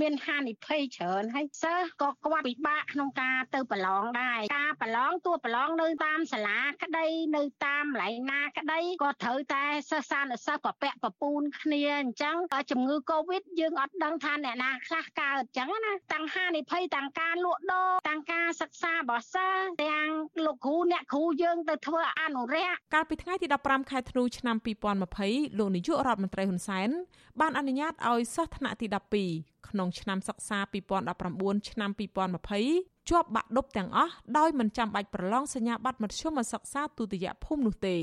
មានហានិភ័យច្រើនហើយសិស្សក៏គាត់ពិបាកក្នុងការទៅប្រឡងដែរការប្រឡងតួប្រឡងនៅតាមសាលាក្តីនៅតាមកន្លែងណាក្តីក៏ត្រូវតែសិស្សានុសិស្សប្រពាក់ប្រពូនគ្នាអញ្ចឹងជំងឺ Covid យើងអត់ដឹងថាអ្នកណាខ្លះកើតអញ្ចឹងណាទាំងហានិភ័យទាំងការលក់ដូរទាំងការសិក្សារបស់សិស្សទាំងលោកគ្រូអ្នកគ្រូយើងទៅធ្វើអនុរិយកាលពីថ្ងៃទី15ខែធ្នូឆ្នាំ2020លោកនាយករដ្ឋមន្ត្រីហ៊ុនសែនបានអនុញ្ញាតឲ្យសិស្សថ្នាក់ទី12ក្នុងឆ្នាំសិក្សា2019ឆ្នាំ2020ជាប់បាក់ឌុបទាំងអស់ដោយមិនចាំបាច់ប្រឡងសញ្ញាបត្រមធ្យមសិក្សាទុតិយភូមិនោះទេ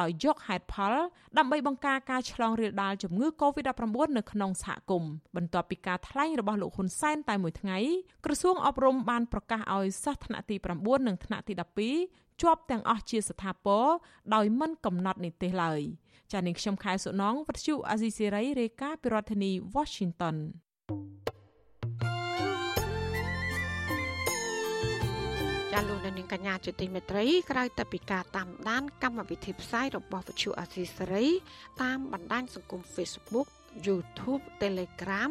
ដោយយកហេតុផលដើម្បីបង្ការការឆ្លងរាលដាលជំងឺ Covid-19 នៅក្នុងសហគមន៍បន្ទាប់ពីការថ្លែងរបស់លោកហ៊ុនសែនតែមួយថ្ងៃក្រសួងអប់រំបានប្រកាសឲ្យសិស្សថ្នាក់ទី9និងថ្នាក់ទី12ជាប់ទាំងអស់ជាស្ថាពរដោយមិនកំណត់និទេសឡើយចា៎នាងខ្ញុំខែសុណងវັດឈូអាស៊ីសេរីរាយការណ៍ពីរដ្ឋធានី Washington ចាលោកនាងកញ្ញាជាទីមេត្រីក្រៅតែពីការតាមដាន កម្មវិធីផ្សាយរបស់វិទ្យុអាស៊ីសេរី តាមបណ្ដាញសង្គម Facebook YouTube Telegram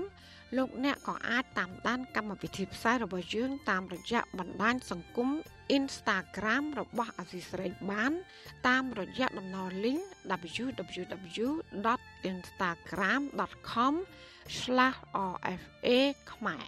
លោកអ្នកក៏អាចតាមដាន កម្មវិធីផ្សាយរបស់យើង តាមរយៈបណ្ដាញសង្គម Instagram របស់អាស៊ីសេរីបាន តាមរយៈតំណ link www.instagram.com/rfa ខ្មែរ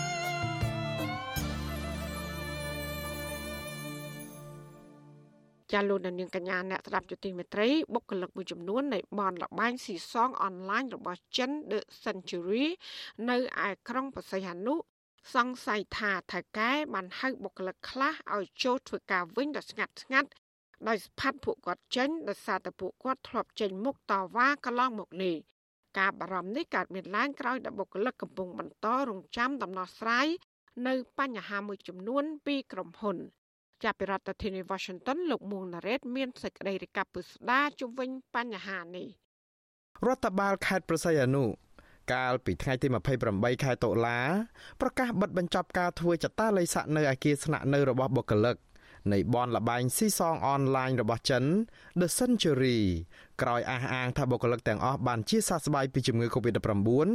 ចាលោកនាងកញ្ញាអ្នកស្ដាប់យុតិមេត្រីបុគ្គលិកមួយចំនួននៃបនលបែងស៊ីសងអនឡាញរបស់ចិន The Century នៅឯក្រុងបរសៃហនុសង្ស័យថាថៅកែបានហៅបុគ្គលិកខ្លះឲ្យចូលធ្វើការវិញដោយស្ងាត់ស្ងាត់ដោយស្ផាត់ពួកគាត់ចេញដោយសារតែពួកគាត់ធ្លាប់ចេញមុខតវ៉ាកន្លងមកនេះការបារម្ភនេះកើតមានឡើងក្រោយដែលបុគ្គលិកកំពុងបន្តរងចាំដំណោះស្រាយនៅបញ្ហាមួយចំនួនពីក្រុមហ៊ុន ចាប់ពីរដ្ឋធានី Washington លោកមួងណារ៉េតមានសេចក្តីរាយការណ៍ពិស្ដារជុំវិញបញ្ហានេះរដ្ឋបាលខេត្តប្រស័យអនុកាលពីថ្ងៃទី28ខែតុលាប្រកាសបិទបញ្ចប់ការធ្វើចតាល័យស័កនៅអាគារស្នាក់នៅរបស់បុគ្គលិកនៃបនលបែងស៊ីសងអនឡាញរបស់ចិន The Century ក្រោយអះអាងថាបុគ្គលិកទាំងអស់បានជាសះស្បើយពីជំងឺ Covid-19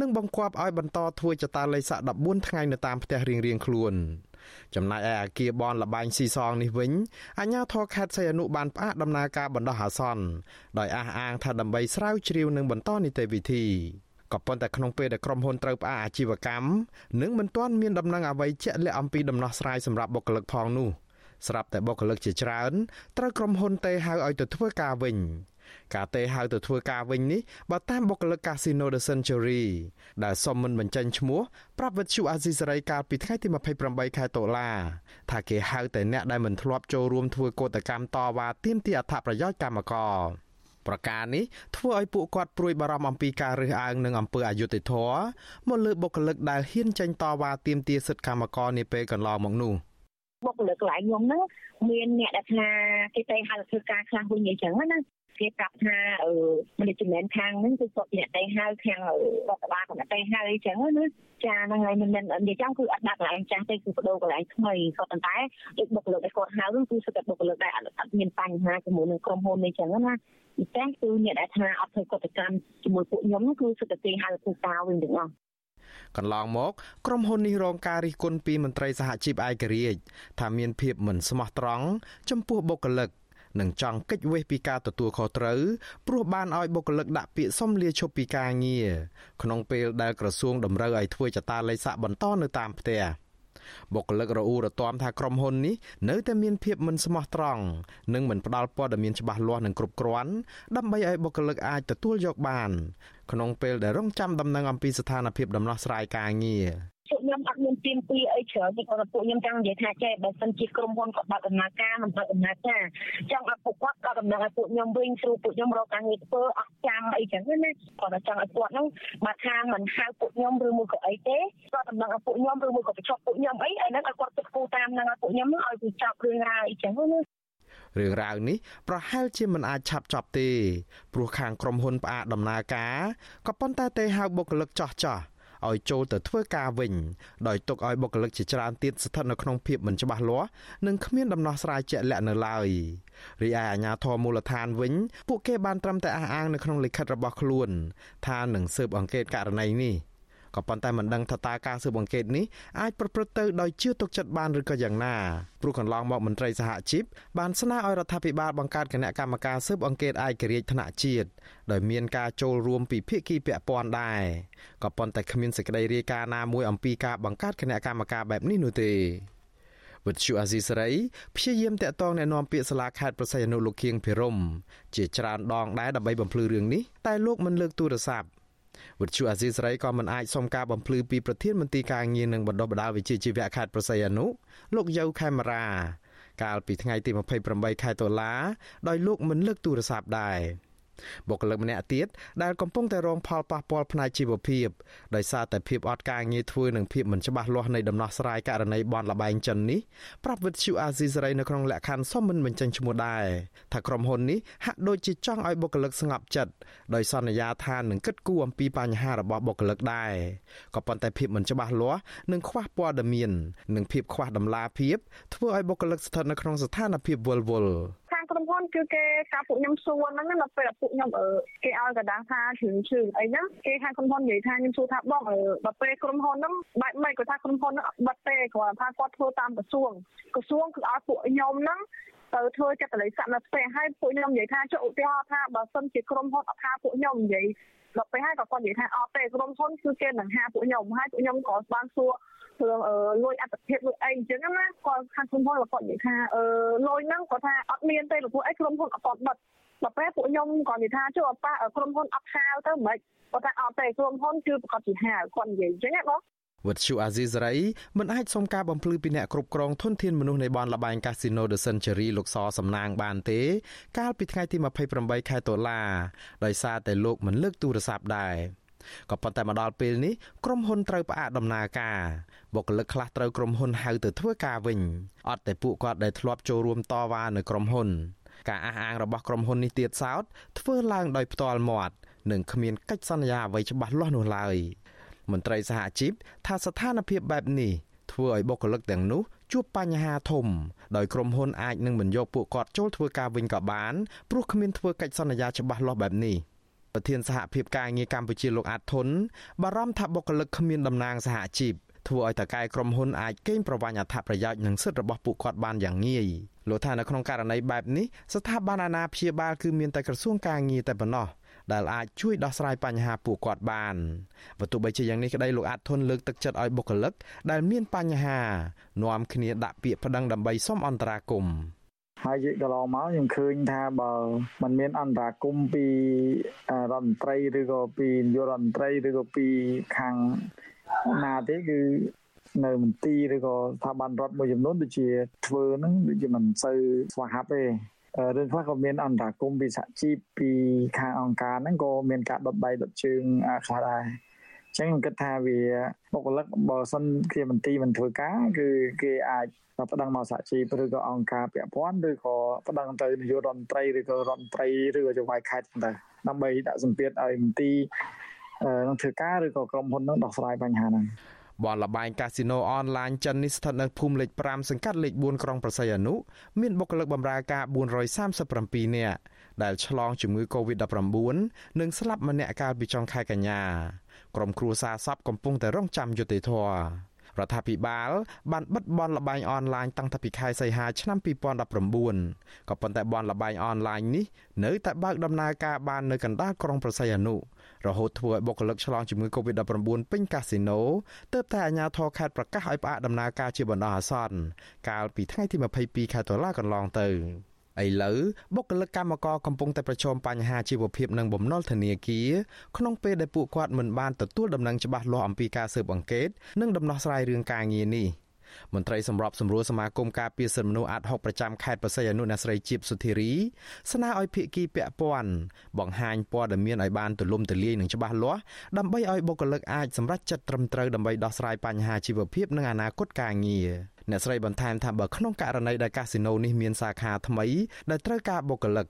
និងបង្គាប់ឲ្យបន្តធ្វើចតាល័យស័ក14ថ្ងៃនៅតាមផ្ទះរៀងៗខ្លួន។ ចំណែកឯអាគារបនលបែងស៊ីសងនេះវិញអាជ្ញាធរខេត្តសីហនុបានផ្អាកដំណើរការបណ្ដោះអាសន្នដោយអះអាងថាដើម្បីស្រាវជ្រាវនិងបន្តនីតិវិធីក៏ប៉ុន្តែក្នុងពេលដែលក្រុមហ៊ុនត្រូវផ្អាកអាជីវកម្មនិងមិនទាន់មានដំណឹងអ្វីជាក់លាក់អំពីដំណោះស្រាយសម្រាប់បុគ្គលិកផងនោះស្រាប់តែបុគ្គលិកជាច្រើនត្រូវក្រុមហ៊ុនទេហៅឲ្យទៅធ្វើការវិញ ការទេហៅទៅធ្វើការវិញនេះបើតាមបុគ្គលិក Casino The Century ដែលសុំមិនបញ្ចេញឈ្មោះប្រាប់វិទ្យុអាស៊ីសេរីកាលពីថ្ងៃទី28ខែតុលាថាគេហៅតែអ្នកដែលមិនធ្លាប់ចូលរួមធ្វើកោតកម្មតវ៉ាទាមទារអត្ថប្រយោជន៍កម្មករប្រការនេះធ្វើឲ្យពួកគាត់ព្រួយបារម្ភអំពីការរើសអើងនឹងអំពើអយុត្តិធម៌មកលើបុគ្គលិកដែលហ៊ានចេញតវ៉ាទាមទារសិទ្ធិកម្មករនាពេលកន្លងមកនោះបុគ្គលិកកន្លែងខ្ញុំហ្នឹងមានអ្នកដែលថាគេទៅហៅធ្វើការខ្លះវិញអញ្ចឹងណា គេប្រាប់ថាអឺ management ខាងហ្នឹងគឺគាត់អ្នកតែហៅខាងរដ្ឋបាលគាត់តែហៅអញ្ចឹងណាចាហ្នឹងហើយមិននិយាយចំគឺអត់ដាក់កន្លែងចាស់ទេគឺបដូរកន្លែងថ្មីគាត់ប៉ុន្តែដូចបុគ្គលិកដែលគាត់ហៅគឺសុទ្ធតែបុគ្គលិកដែលអត់មានបញ្ហាជាមួយនឹងក្រុមហ៊ុនអញ្ចឹងណាពិសេសគឺអ្នកដែលថាអត់ធ្វើកតកម្មជាមួយពួកខ្ញុំគឺសុទ្ធតែគេហៅធ្វើការវិញទាំងអស់កន្លងមកក្រុមហ៊ុននេះរងការរិះគន់ពីមន្ត្រីសហជីពឯករាជ្យថាមានភាពមិនស្មោះត្រង់ចំពោះបុគ្គលិក និងចង់កិច្ចវេះពីការទទួលខុសត្រូវព្រោះបានឲ្យបុគ្គលិកដាក់ពាក្យសុំលាឈប់ពីការងារក្នុងពេលដែលក្រសួងតម្រូវឲ្យធ្វើចតាឡេសាក់បន្តនៅតាមផ្ទះបុគ្គលិករអ៊ូរទាំថាក្រុមហ៊ុននេះនៅតែមានភាពមិនស្មោះត្រង់និងមិនផ្ដល់ព័ត៌មានច្បាស់លាស់និងគ្រប់គ្រាន់ដើម្បីឲ្យបុគ្គលិកអាចទទួលយកបាន ក្នុងពេលដែលរងចាំដំណឹងអំពីស្ថានភាពដំណោះស្រាយការងារ ពួកខ្ញុំអត់មានទៀមទីអីច្រើនទេគាត់ពួកខ្ញុំចង់និយាយថាចេះបើសិនជាក្រុមហ៊ុនគាត់បើកដំណើរការមិនបើកដំណើរការចង់ឲ្យពួកគាត់ក៏ដំណឹងឲ្យពួកខ្ញុំវិញព្រោះពួកខ្ញុំរកការងារធ្វើអត់ចាំអីចឹងណាគាត់ចង់ឲ្យគាត់ហ្នឹងបើថាមិនហៅពួកខ្ញុំឬមួយក៏អីទេគាត់ដំណឹងឲ្យពួកខ្ញុំឬមួយក៏បញ្ចប់ពួកខ្ញុំអីអាហ្នឹងឲ្យគាត់គិតគូរតាមហ្នឹងឲ្យពួកខ្ញុំឲ្យវាចប់រឿងរ៉ាវអីចឹងណារឿងរ៉ាវនេះប្រហែលជាមិនអាចឆាប់ចប់ទេព្រោះខាងក្រុមហ៊ុនផ្អាកដំណើរការក៏ប៉ុន្តែទេហៅបុគ្គលិកចោះចោះ ឲ្យចូលទៅធ្វើការវិញដោយទុកឲ្យបុគ្គលិកជាច្រើនទៀតស្ថិតនៅក្នុងភាពមិនច្បាស់លាស់និងគ្មានដំណោះស្រាយជាក់លាក់នៅឡើយរីឯអាជ្ញាធរមូលដ្ឋានវិញ ពួកគេបានត្រឹមតែអះអាងនៅក្នុងលិខិតរបស់ខ្លួន ថានឹងស៊ើបអង្កេតករណីនេះ ក៏ប៉ុន្តែមិនដឹងថាតើការស៊ើបអង្កេតនេះអាចប្រព្រឹត្តទៅដោយជឿទុកចិត្តបានឬក៏យ៉ាងណាព្រោះកន្លងមកមន្ត្រីសហជីពបានស្នើឲ្យរដ្ឋាភិបាលបង្កើតគណៈកម្មការស៊ើបអង្កេតឯករាជ្យថ្នាក់ជាតិដោយមានការចូលរួមពីភាគីពាក់ព័ន្ធដែរក៏ប៉ុន្តែគ្មានសេចក្តីរាយការណ៍ណាមួយអំពីការបង្កើតគណៈកម្មការបែបនេះនោះទេវិទ្យុអាស៊ីសេរីព្យាយាមតាក់ទងណែនាំពាក្យសាលាខេត្តប្រសិទ្ធនុលោកគៀងភិរមជាច្រើនដងដែរដើម្បីបំភ្លឺរឿងនេះតែលោកមិនលើកទូរស័ព្ទ វិទ្យុអាស៊ីសេរីក៏មិនអាចសុំការបំភ្លឺពីប្រធានមន្ត្រីការងារនិងបណ្ដុះបណ្ដាលវិជ្ជាជីវៈខេត្តប្រស័យអនុលោកយៅខេមរាកាលពីថ្ងៃទី28ខែតុលាដោយលោកមិនលើកទូរស័ព្ទដែរ បុគ្គលិកម្នាក់ទៀតដែលកំពុងតែរងផលប៉ះពាល់ផ្នែកជីវភាពដោយសារតែភាពអត់ការងារធ្វើនិងភាពមិនច្បាស់លាស់នៃដំណោះស្រាយករណីបនលបែងចិននេះប្រាប់វិទ្យុអាស៊ីសេរីនៅក្នុងលក្ខខណ្ឌសុំមិនបញ្ចេញឈ្មោះដែរថាក្រុមហ៊ុននេះហាក់ដូចជាចង់ឲ្យបុគ្គលិកស្ងប់ចិត្តដោយសន្យាថានឹងគិតគូរអំពីបញ្ហារបស់បុគ្គលិកដែរក៏ប៉ុន្តែភាពមិនច្បាស់លាស់និងខ្វះព័ត៌មាននិងភាពខ្វះដំណាភាពធ្វើឲ្យបុគ្គលិកស្ថិតនៅក្នុងស្ថានភាពវល់វល់ ក្រុមហ៊ុនគឺគេការពួកខ្ញុំសួរហ្នឹងនៅពេលពួកខ្ញុំអឺគេឲ្យកណ្ដាស់ថាជ្រឹងឈឺអីហ្នឹងគេខាងក្រុមហ៊ុននិយាយថាខ្ញុំសួរថាបងដល់ពេលក្រុមហ៊ុនហ្នឹងបែបម៉េចគាត់ថាក្រុមហ៊ុនហ្នឹងអត់បិទទេគាត់ថាគាត់ធ្វើតាមក្រសួងក្រសួងគឺឲ្យពួកខ្ញុំហ្នឹងទៅធ្វើចិត្តលិស័កនៅផ្ទះហើយពួកខ្ញុំនិយាយថាចុះឧទាហរណ៍ថាបើសិនជាក្រុមហ៊ុនអត់ថាពួកខ្ញុំនិយាយដល់ពេលហើយក៏គាត់និយាយថាអត់ទេក្រុមហ៊ុនគឺគេនឹងហាពួកខ្ញុំហើយពួកខ្ញុំក៏បានសួរ រឿងលុយអត្តភាពលុយអីអញ្ចឹងណាគាត់ខាងក្រុមហ៊ុនគាត់និយាយថាអឺលុយហ្នឹងគាត់ថាអត់មានទេព្រោះអីក្រុមហ៊ុនអត់បត់បិទដល់ពេលពួកខ្ញុំក៏និយាយថាចុះប៉ះក្រុមហ៊ុនអត់ហៅទៅមិនគាត់ថាអត់ទេក្រុមហ៊ុនគឺប្រកាសជាហៅគាត់និយាយអញ្ចឹងណាបងវត្តឈូអាស៊ីសេរីមិនអាចសុំការបំភ្លឺពីអ្នកគ្រប់គ្រងធនធានមនុស្សនៃបនលបែងកាស៊ីណូ The Century លោកសសំណាងបានទេ កាលពីថ្ងៃទី28ខែតុលាដោយសារតែលោកមិនលើកទូរស័ព្ទដែរ ក៏ប៉ុន្តែមកដល់ពេលនេះក្រុមហ៊ុនត្រូវផ្អាកដំណើរការបុគ្គលិកខ្លះត្រូវក្រុមហ៊ុនហៅទៅធ្វើការវិញអត់តែពួកគាត់ដែលធ្លាប់ចូលរួមតវ៉ានៅក្រុមហ៊ុនការអះអាងរបស់ក្រុមហ៊ុននេះទៀតសោតធ្វើឡើងដោយផ្ទាល់មាត់និងគ្មានកិច្ចសន្យាអ្វីច្បាស់លាស់នោះឡើយមន្ត្រីសហជីពថាស្ថានភាពបែបនេះធ្វើឲ្យបុគ្គលិកទាំងនោះជួបបញ្ហាធំដោយក្រុមហ៊ុនអាចនឹងមិនយកពួកគាត់ចូលធ្វើការវិញក៏បានព្រោះគ្មានធ្វើកិច្ចសន្យាច្បាស់លាស់បែបនេះ ប្រធានសហភាពការងារកម្ពុជាលោកអាតធុនបារម្ភថាបុគ្គលិកគ្មានតំណាងសហជីពធ្វើឲ្យតកែក្រុមហ៊ុនអាចកេងប្រវ័ញ្ចអត្ថប្រយោជន៍និងសិទ្ធិរបស់ពួកគាត់បានយ៉ាងងាយលោកថានៅក្នុងករណីបែបនេះស្ថាប័នអាណាព្យាបាលគឺមានតែក្រសួងការងារតែប៉ុណ្ណោះដែលអាចជួយដោះស្រាយបញ្ហាពួកគាត់បានបើទោះបីជាយ៉ាងនេះក្តីលោកអាតធុនលើកទឹកចិត្តឲ្យបុគ្គលិកដែលមានបញ្ហានាំគ្នាដាក់ពាក្យប្តឹងដើម្បីសុំអន្តរាគមន៍ ហើយកន្លងមកខ្ញុំឃើញថាបើมันមានអន្តរាគមពីរដ្ឋមន្ត្រីឬក៏ពីនាយករដ្ឋមន្ត្រីឬក៏ពីខាងណាទេគឺនៅមន្ទីរឬក៏ស្ថាប័នរដ្ឋមួយចំនួនដូចជាធ្វើហ្នឹងដូចជាមិនសូវស្វាហាប់ទេរឿងខ្លះក៏មានអន្តរាគមពីសហជីពពីខាងអង្គការហ្នឹងក៏មានការដុតដៃដុតជើងខ្លះដែរ ចឹងខ្ញុំគិតថាវាបុគ្គលិកបើសិនជាមន្ទីរមិនធ្វើការគឺគេអាចប្តឹងមកសហជីពឬក៏អង្គការពាក់ព័ន្ធឬក៏ប្តឹងទៅនាយករដ្ឋមន្ត្រីឬក៏រដ្ឋមន្ត្រីឬក៏ចៅហ្វាយខេត្តទៅដើម្បីដាក់សម្ពាធឲ្យមន្ទីរនឹងធ្វើការឬក៏ក្រុមហ៊ុននឹងដោះស្រាយបញ្ហាហ្នឹងបនលបែងកាស៊ីណូអនឡាញចិននេះស្ថិតនៅភូមិលេខ5សង្កាត់លេខ4ក្រុងប្រស័យអនុមានបុគ្គលិកបម្រើការ437នាក់ដែលឆ្លងជំងឺ Covid-19 និងស្លាប់ម្នាក់កាលពីចុងខែកញ្ញា ក្រុមគ្រួសារសពកំពុងតែរងចាំយុត្តិធម៌រដ្ឋាភិបាលបានបិទបនលបែងអនឡាញតាំងពីខែសីហាឆ្នាំ2019ក៏ប៉ុន្តែបនលបែងអនឡាញនេះនៅតែបើកដំណើរការបាននៅកណ្ដាលក្រុងប្រស័យអនុរហូតធ្វើឲ្យបុគ្គលិកឆ្លងជំងឺ Covid-19 ពេញកាស៊ីណូទើបតែអាជ្ញាធរខេត្តប្រកាសឲ្យផ្អាកដំណើរការជាបណ្ដោះអាសន្នកាលពីថ្ងៃទី22ខែតុលាកន្លងទៅ ឥឡូវបុគ្គលិកកម្មករកំពុងតែប្រឈមបញ្ហាជីវភាពនិងបំណុលធនាគារក្នុងពេលដែលពួកគាត់មិនបានទទួលដំណឹងច្បាស់លាស់អំពីការស៊ើបអង្កេតនិងដំណោះស្រាយរឿងការងារនេះ។មន្ត្រីសម្របសម្រួលសមាគមការពារសិទ្ធិមនុស្សអាត់ហុកប្រចាំខេត្តបរសៃអនុអ្នកស្រីជីបសុធារីស្នើឲ្យភាគីពាក់ព័ន្ធបង្ហាញព័ត៌មានឲ្យបានទូលំទូលាយនិងច្បាស់លាស់ដើម្បីឲ្យបុគ្គលិកអាចសម្រេចចិត្តត្រឹមត្រូវដើម្បីដោះស្រាយបញ្ហាជីវភាពនិងអនាគតការងារ អ្នកស្រីបន្ថែមថាបើក្នុងករណីដែលកាស៊ីណូនេះមានសាខាថ្មីដែលត្រូវការបុគ្គលិក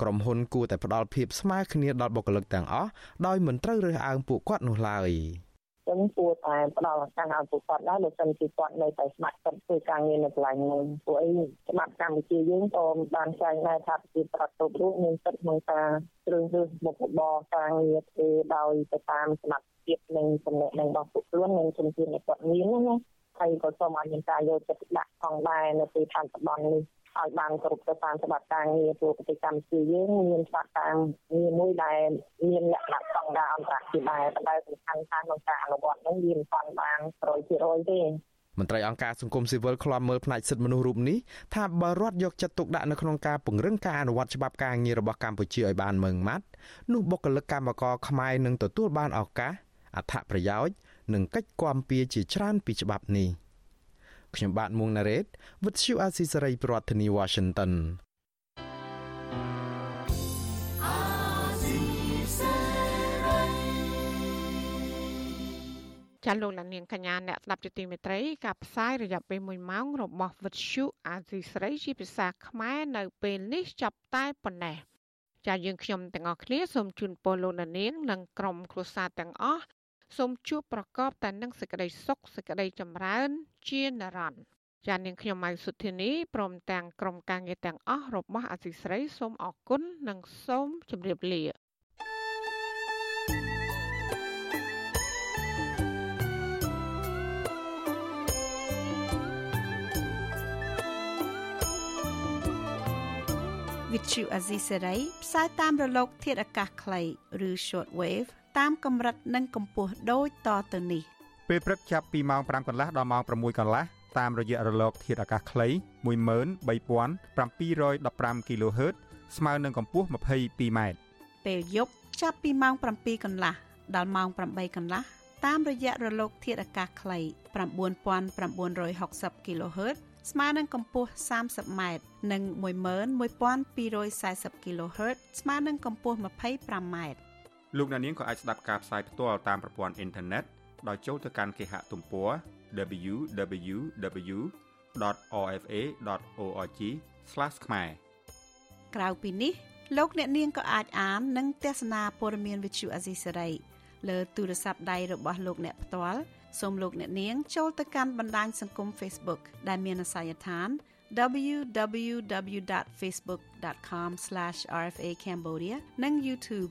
ក្រុមហ៊ុនគួរតែផ្ដល់ភាពស្មើគ្នាដល់បុគ្គលិកទាំងអស់ដោយមិនត្រូវរើសអើងពួកគាត់នោះឡើយ។ចឹងគួរតែផ្ដល់ឱកាសឲ្យពួកគាត់ដែរបើសិនជាគាត់នៅតែស្ម័គ្រចិត្តធ្វើការងារនៅកន្លែងមួយពួកអីច្បាប់កម្ពុជាយើងក៏បានចែងដែរថាប្រជាប្រដ្ឋគ្រប់រូបមានសិទ្ធិក្នុងការជ្រើសរើសមុខរបរការងារធ្វើដោយទៅតាមសមត្ថភាពនិងចំណេះដឹងរបស់ពួកខ្លួននិងជំនាញដែលគាត់មានណា ហើយក៏សូមឲ្យមានការយកចិត្តដាក់ផងដែរនៅពេលបច្ចុប្បន្ននេះឲ្យបានគ្រប់ទៅតាមច្បាប់ការងារព្រោះប្រទេសកម្ពុជាយើងមានច្បាប់ការងារមួយដែលមានលក្ខណៈស្តង់ដារអន្តរជាតិដែរតែសំខាន់ថាក្នុងការអនុវត្តនោះវាមិនទាន់បាន100%ទេមន្ត្រីអង្គការសង្គមស៊ីវិលខ្លំមើលផ្នែកសិទ្ធិមនុស្សរូបនេះថាបើរដ្ឋយកចិត្តទុកដាក់នៅក្នុងការពង្រឹងការអនុវត្តច្បាប់ការងាររបស់កម្ពុជាឲ្យបានម៉ឺងម៉ាត់នោះបុគ្គលិកកម្មករខ្មែរនឹងទទួលបានឱកាសអត្ថប្រយោជន៍ និងកិច្ចគាំពៀជាច្រើនពីច្បាប់នេះ។ខ្ញុំបាទមួងណារ៉េត With you Asia Saray ប្រធានាធិបតី Washington ចាលោកលានកញ្ញាអ្នកស្ដាប់ជាទីមេត្រីការផ្សាយរយៈពេល1ម៉ោងរបស់វិទ្យុអាស៊ីស្រីជាភាសាខ្មែរនៅពេលនេះចាប់តែប៉ុណ្ណេះចាយើងខ្ញុំទាំងអស់គ្នាសូមជូនពរលោកនាងនិងក្រុមគ្រួសារទាំងអស់ សូមជួបប្រកបតែនឹងសេចក្តីសុខសេចក្តីចម្រើន ជានិរន្តរ៍ចានាងខ្ញុំម៉ៃសុធានីព្រមទាំងក្រុមការងារទាំងអស់របស់អសីស្រីសូមអរគុណនិងសូមជម្រាបលាវិទ្យុអាស៊ីសេរីផ្សាយតាមរលក ធាតុអាកាសខ្លីឬ short wave តាមកម្រិតនិងកម្ពស់ដូចតទៅនេះពេលព្រឹកចាប់ពីម៉ោង5កន្លះដល់ម៉ោង6កន្លះតាមរយៈរលកធាតុអាកាសខ្លី13715 kHz ស្មើនឹងកម្ពស់ 22m ពេលយប់ចាប់ពីម៉ោង7កន្លះដល់ម៉ោង8កន្លះតាមរយៈរលកធាតុអាកាសខ្លី9960 kHz ស្មើនឹងកម្ពស់ 30m និង11240 kHz ស្មើនឹងកម្ពស់ 25m លោកអ្នកនាងក៏អាចស្ដាប់ការផ្សាយផ្ទាល់តាមប្រព័ន្ធអ៊ីនធឺណិតដោយចូលទៅកាន់គេហទំព័រ www.rfa.org/ ខ្មែរក្រៅពីនេះលោកអ្នកនាងក៏អាចអាននិងទស្សនាព័ត៌មានវិទ្យុអាស៊ីសេរីលើទូរស័ព្ទដៃរបស់លោកអ្នកផ្ទាល់សូមលោកអ្នកនាងចូលទៅកាន់បណ្ដាញសង្គម Facebook ដែលមានអាសយដ្ឋាន www.facebook.com/rfa.cambodia និង YouTube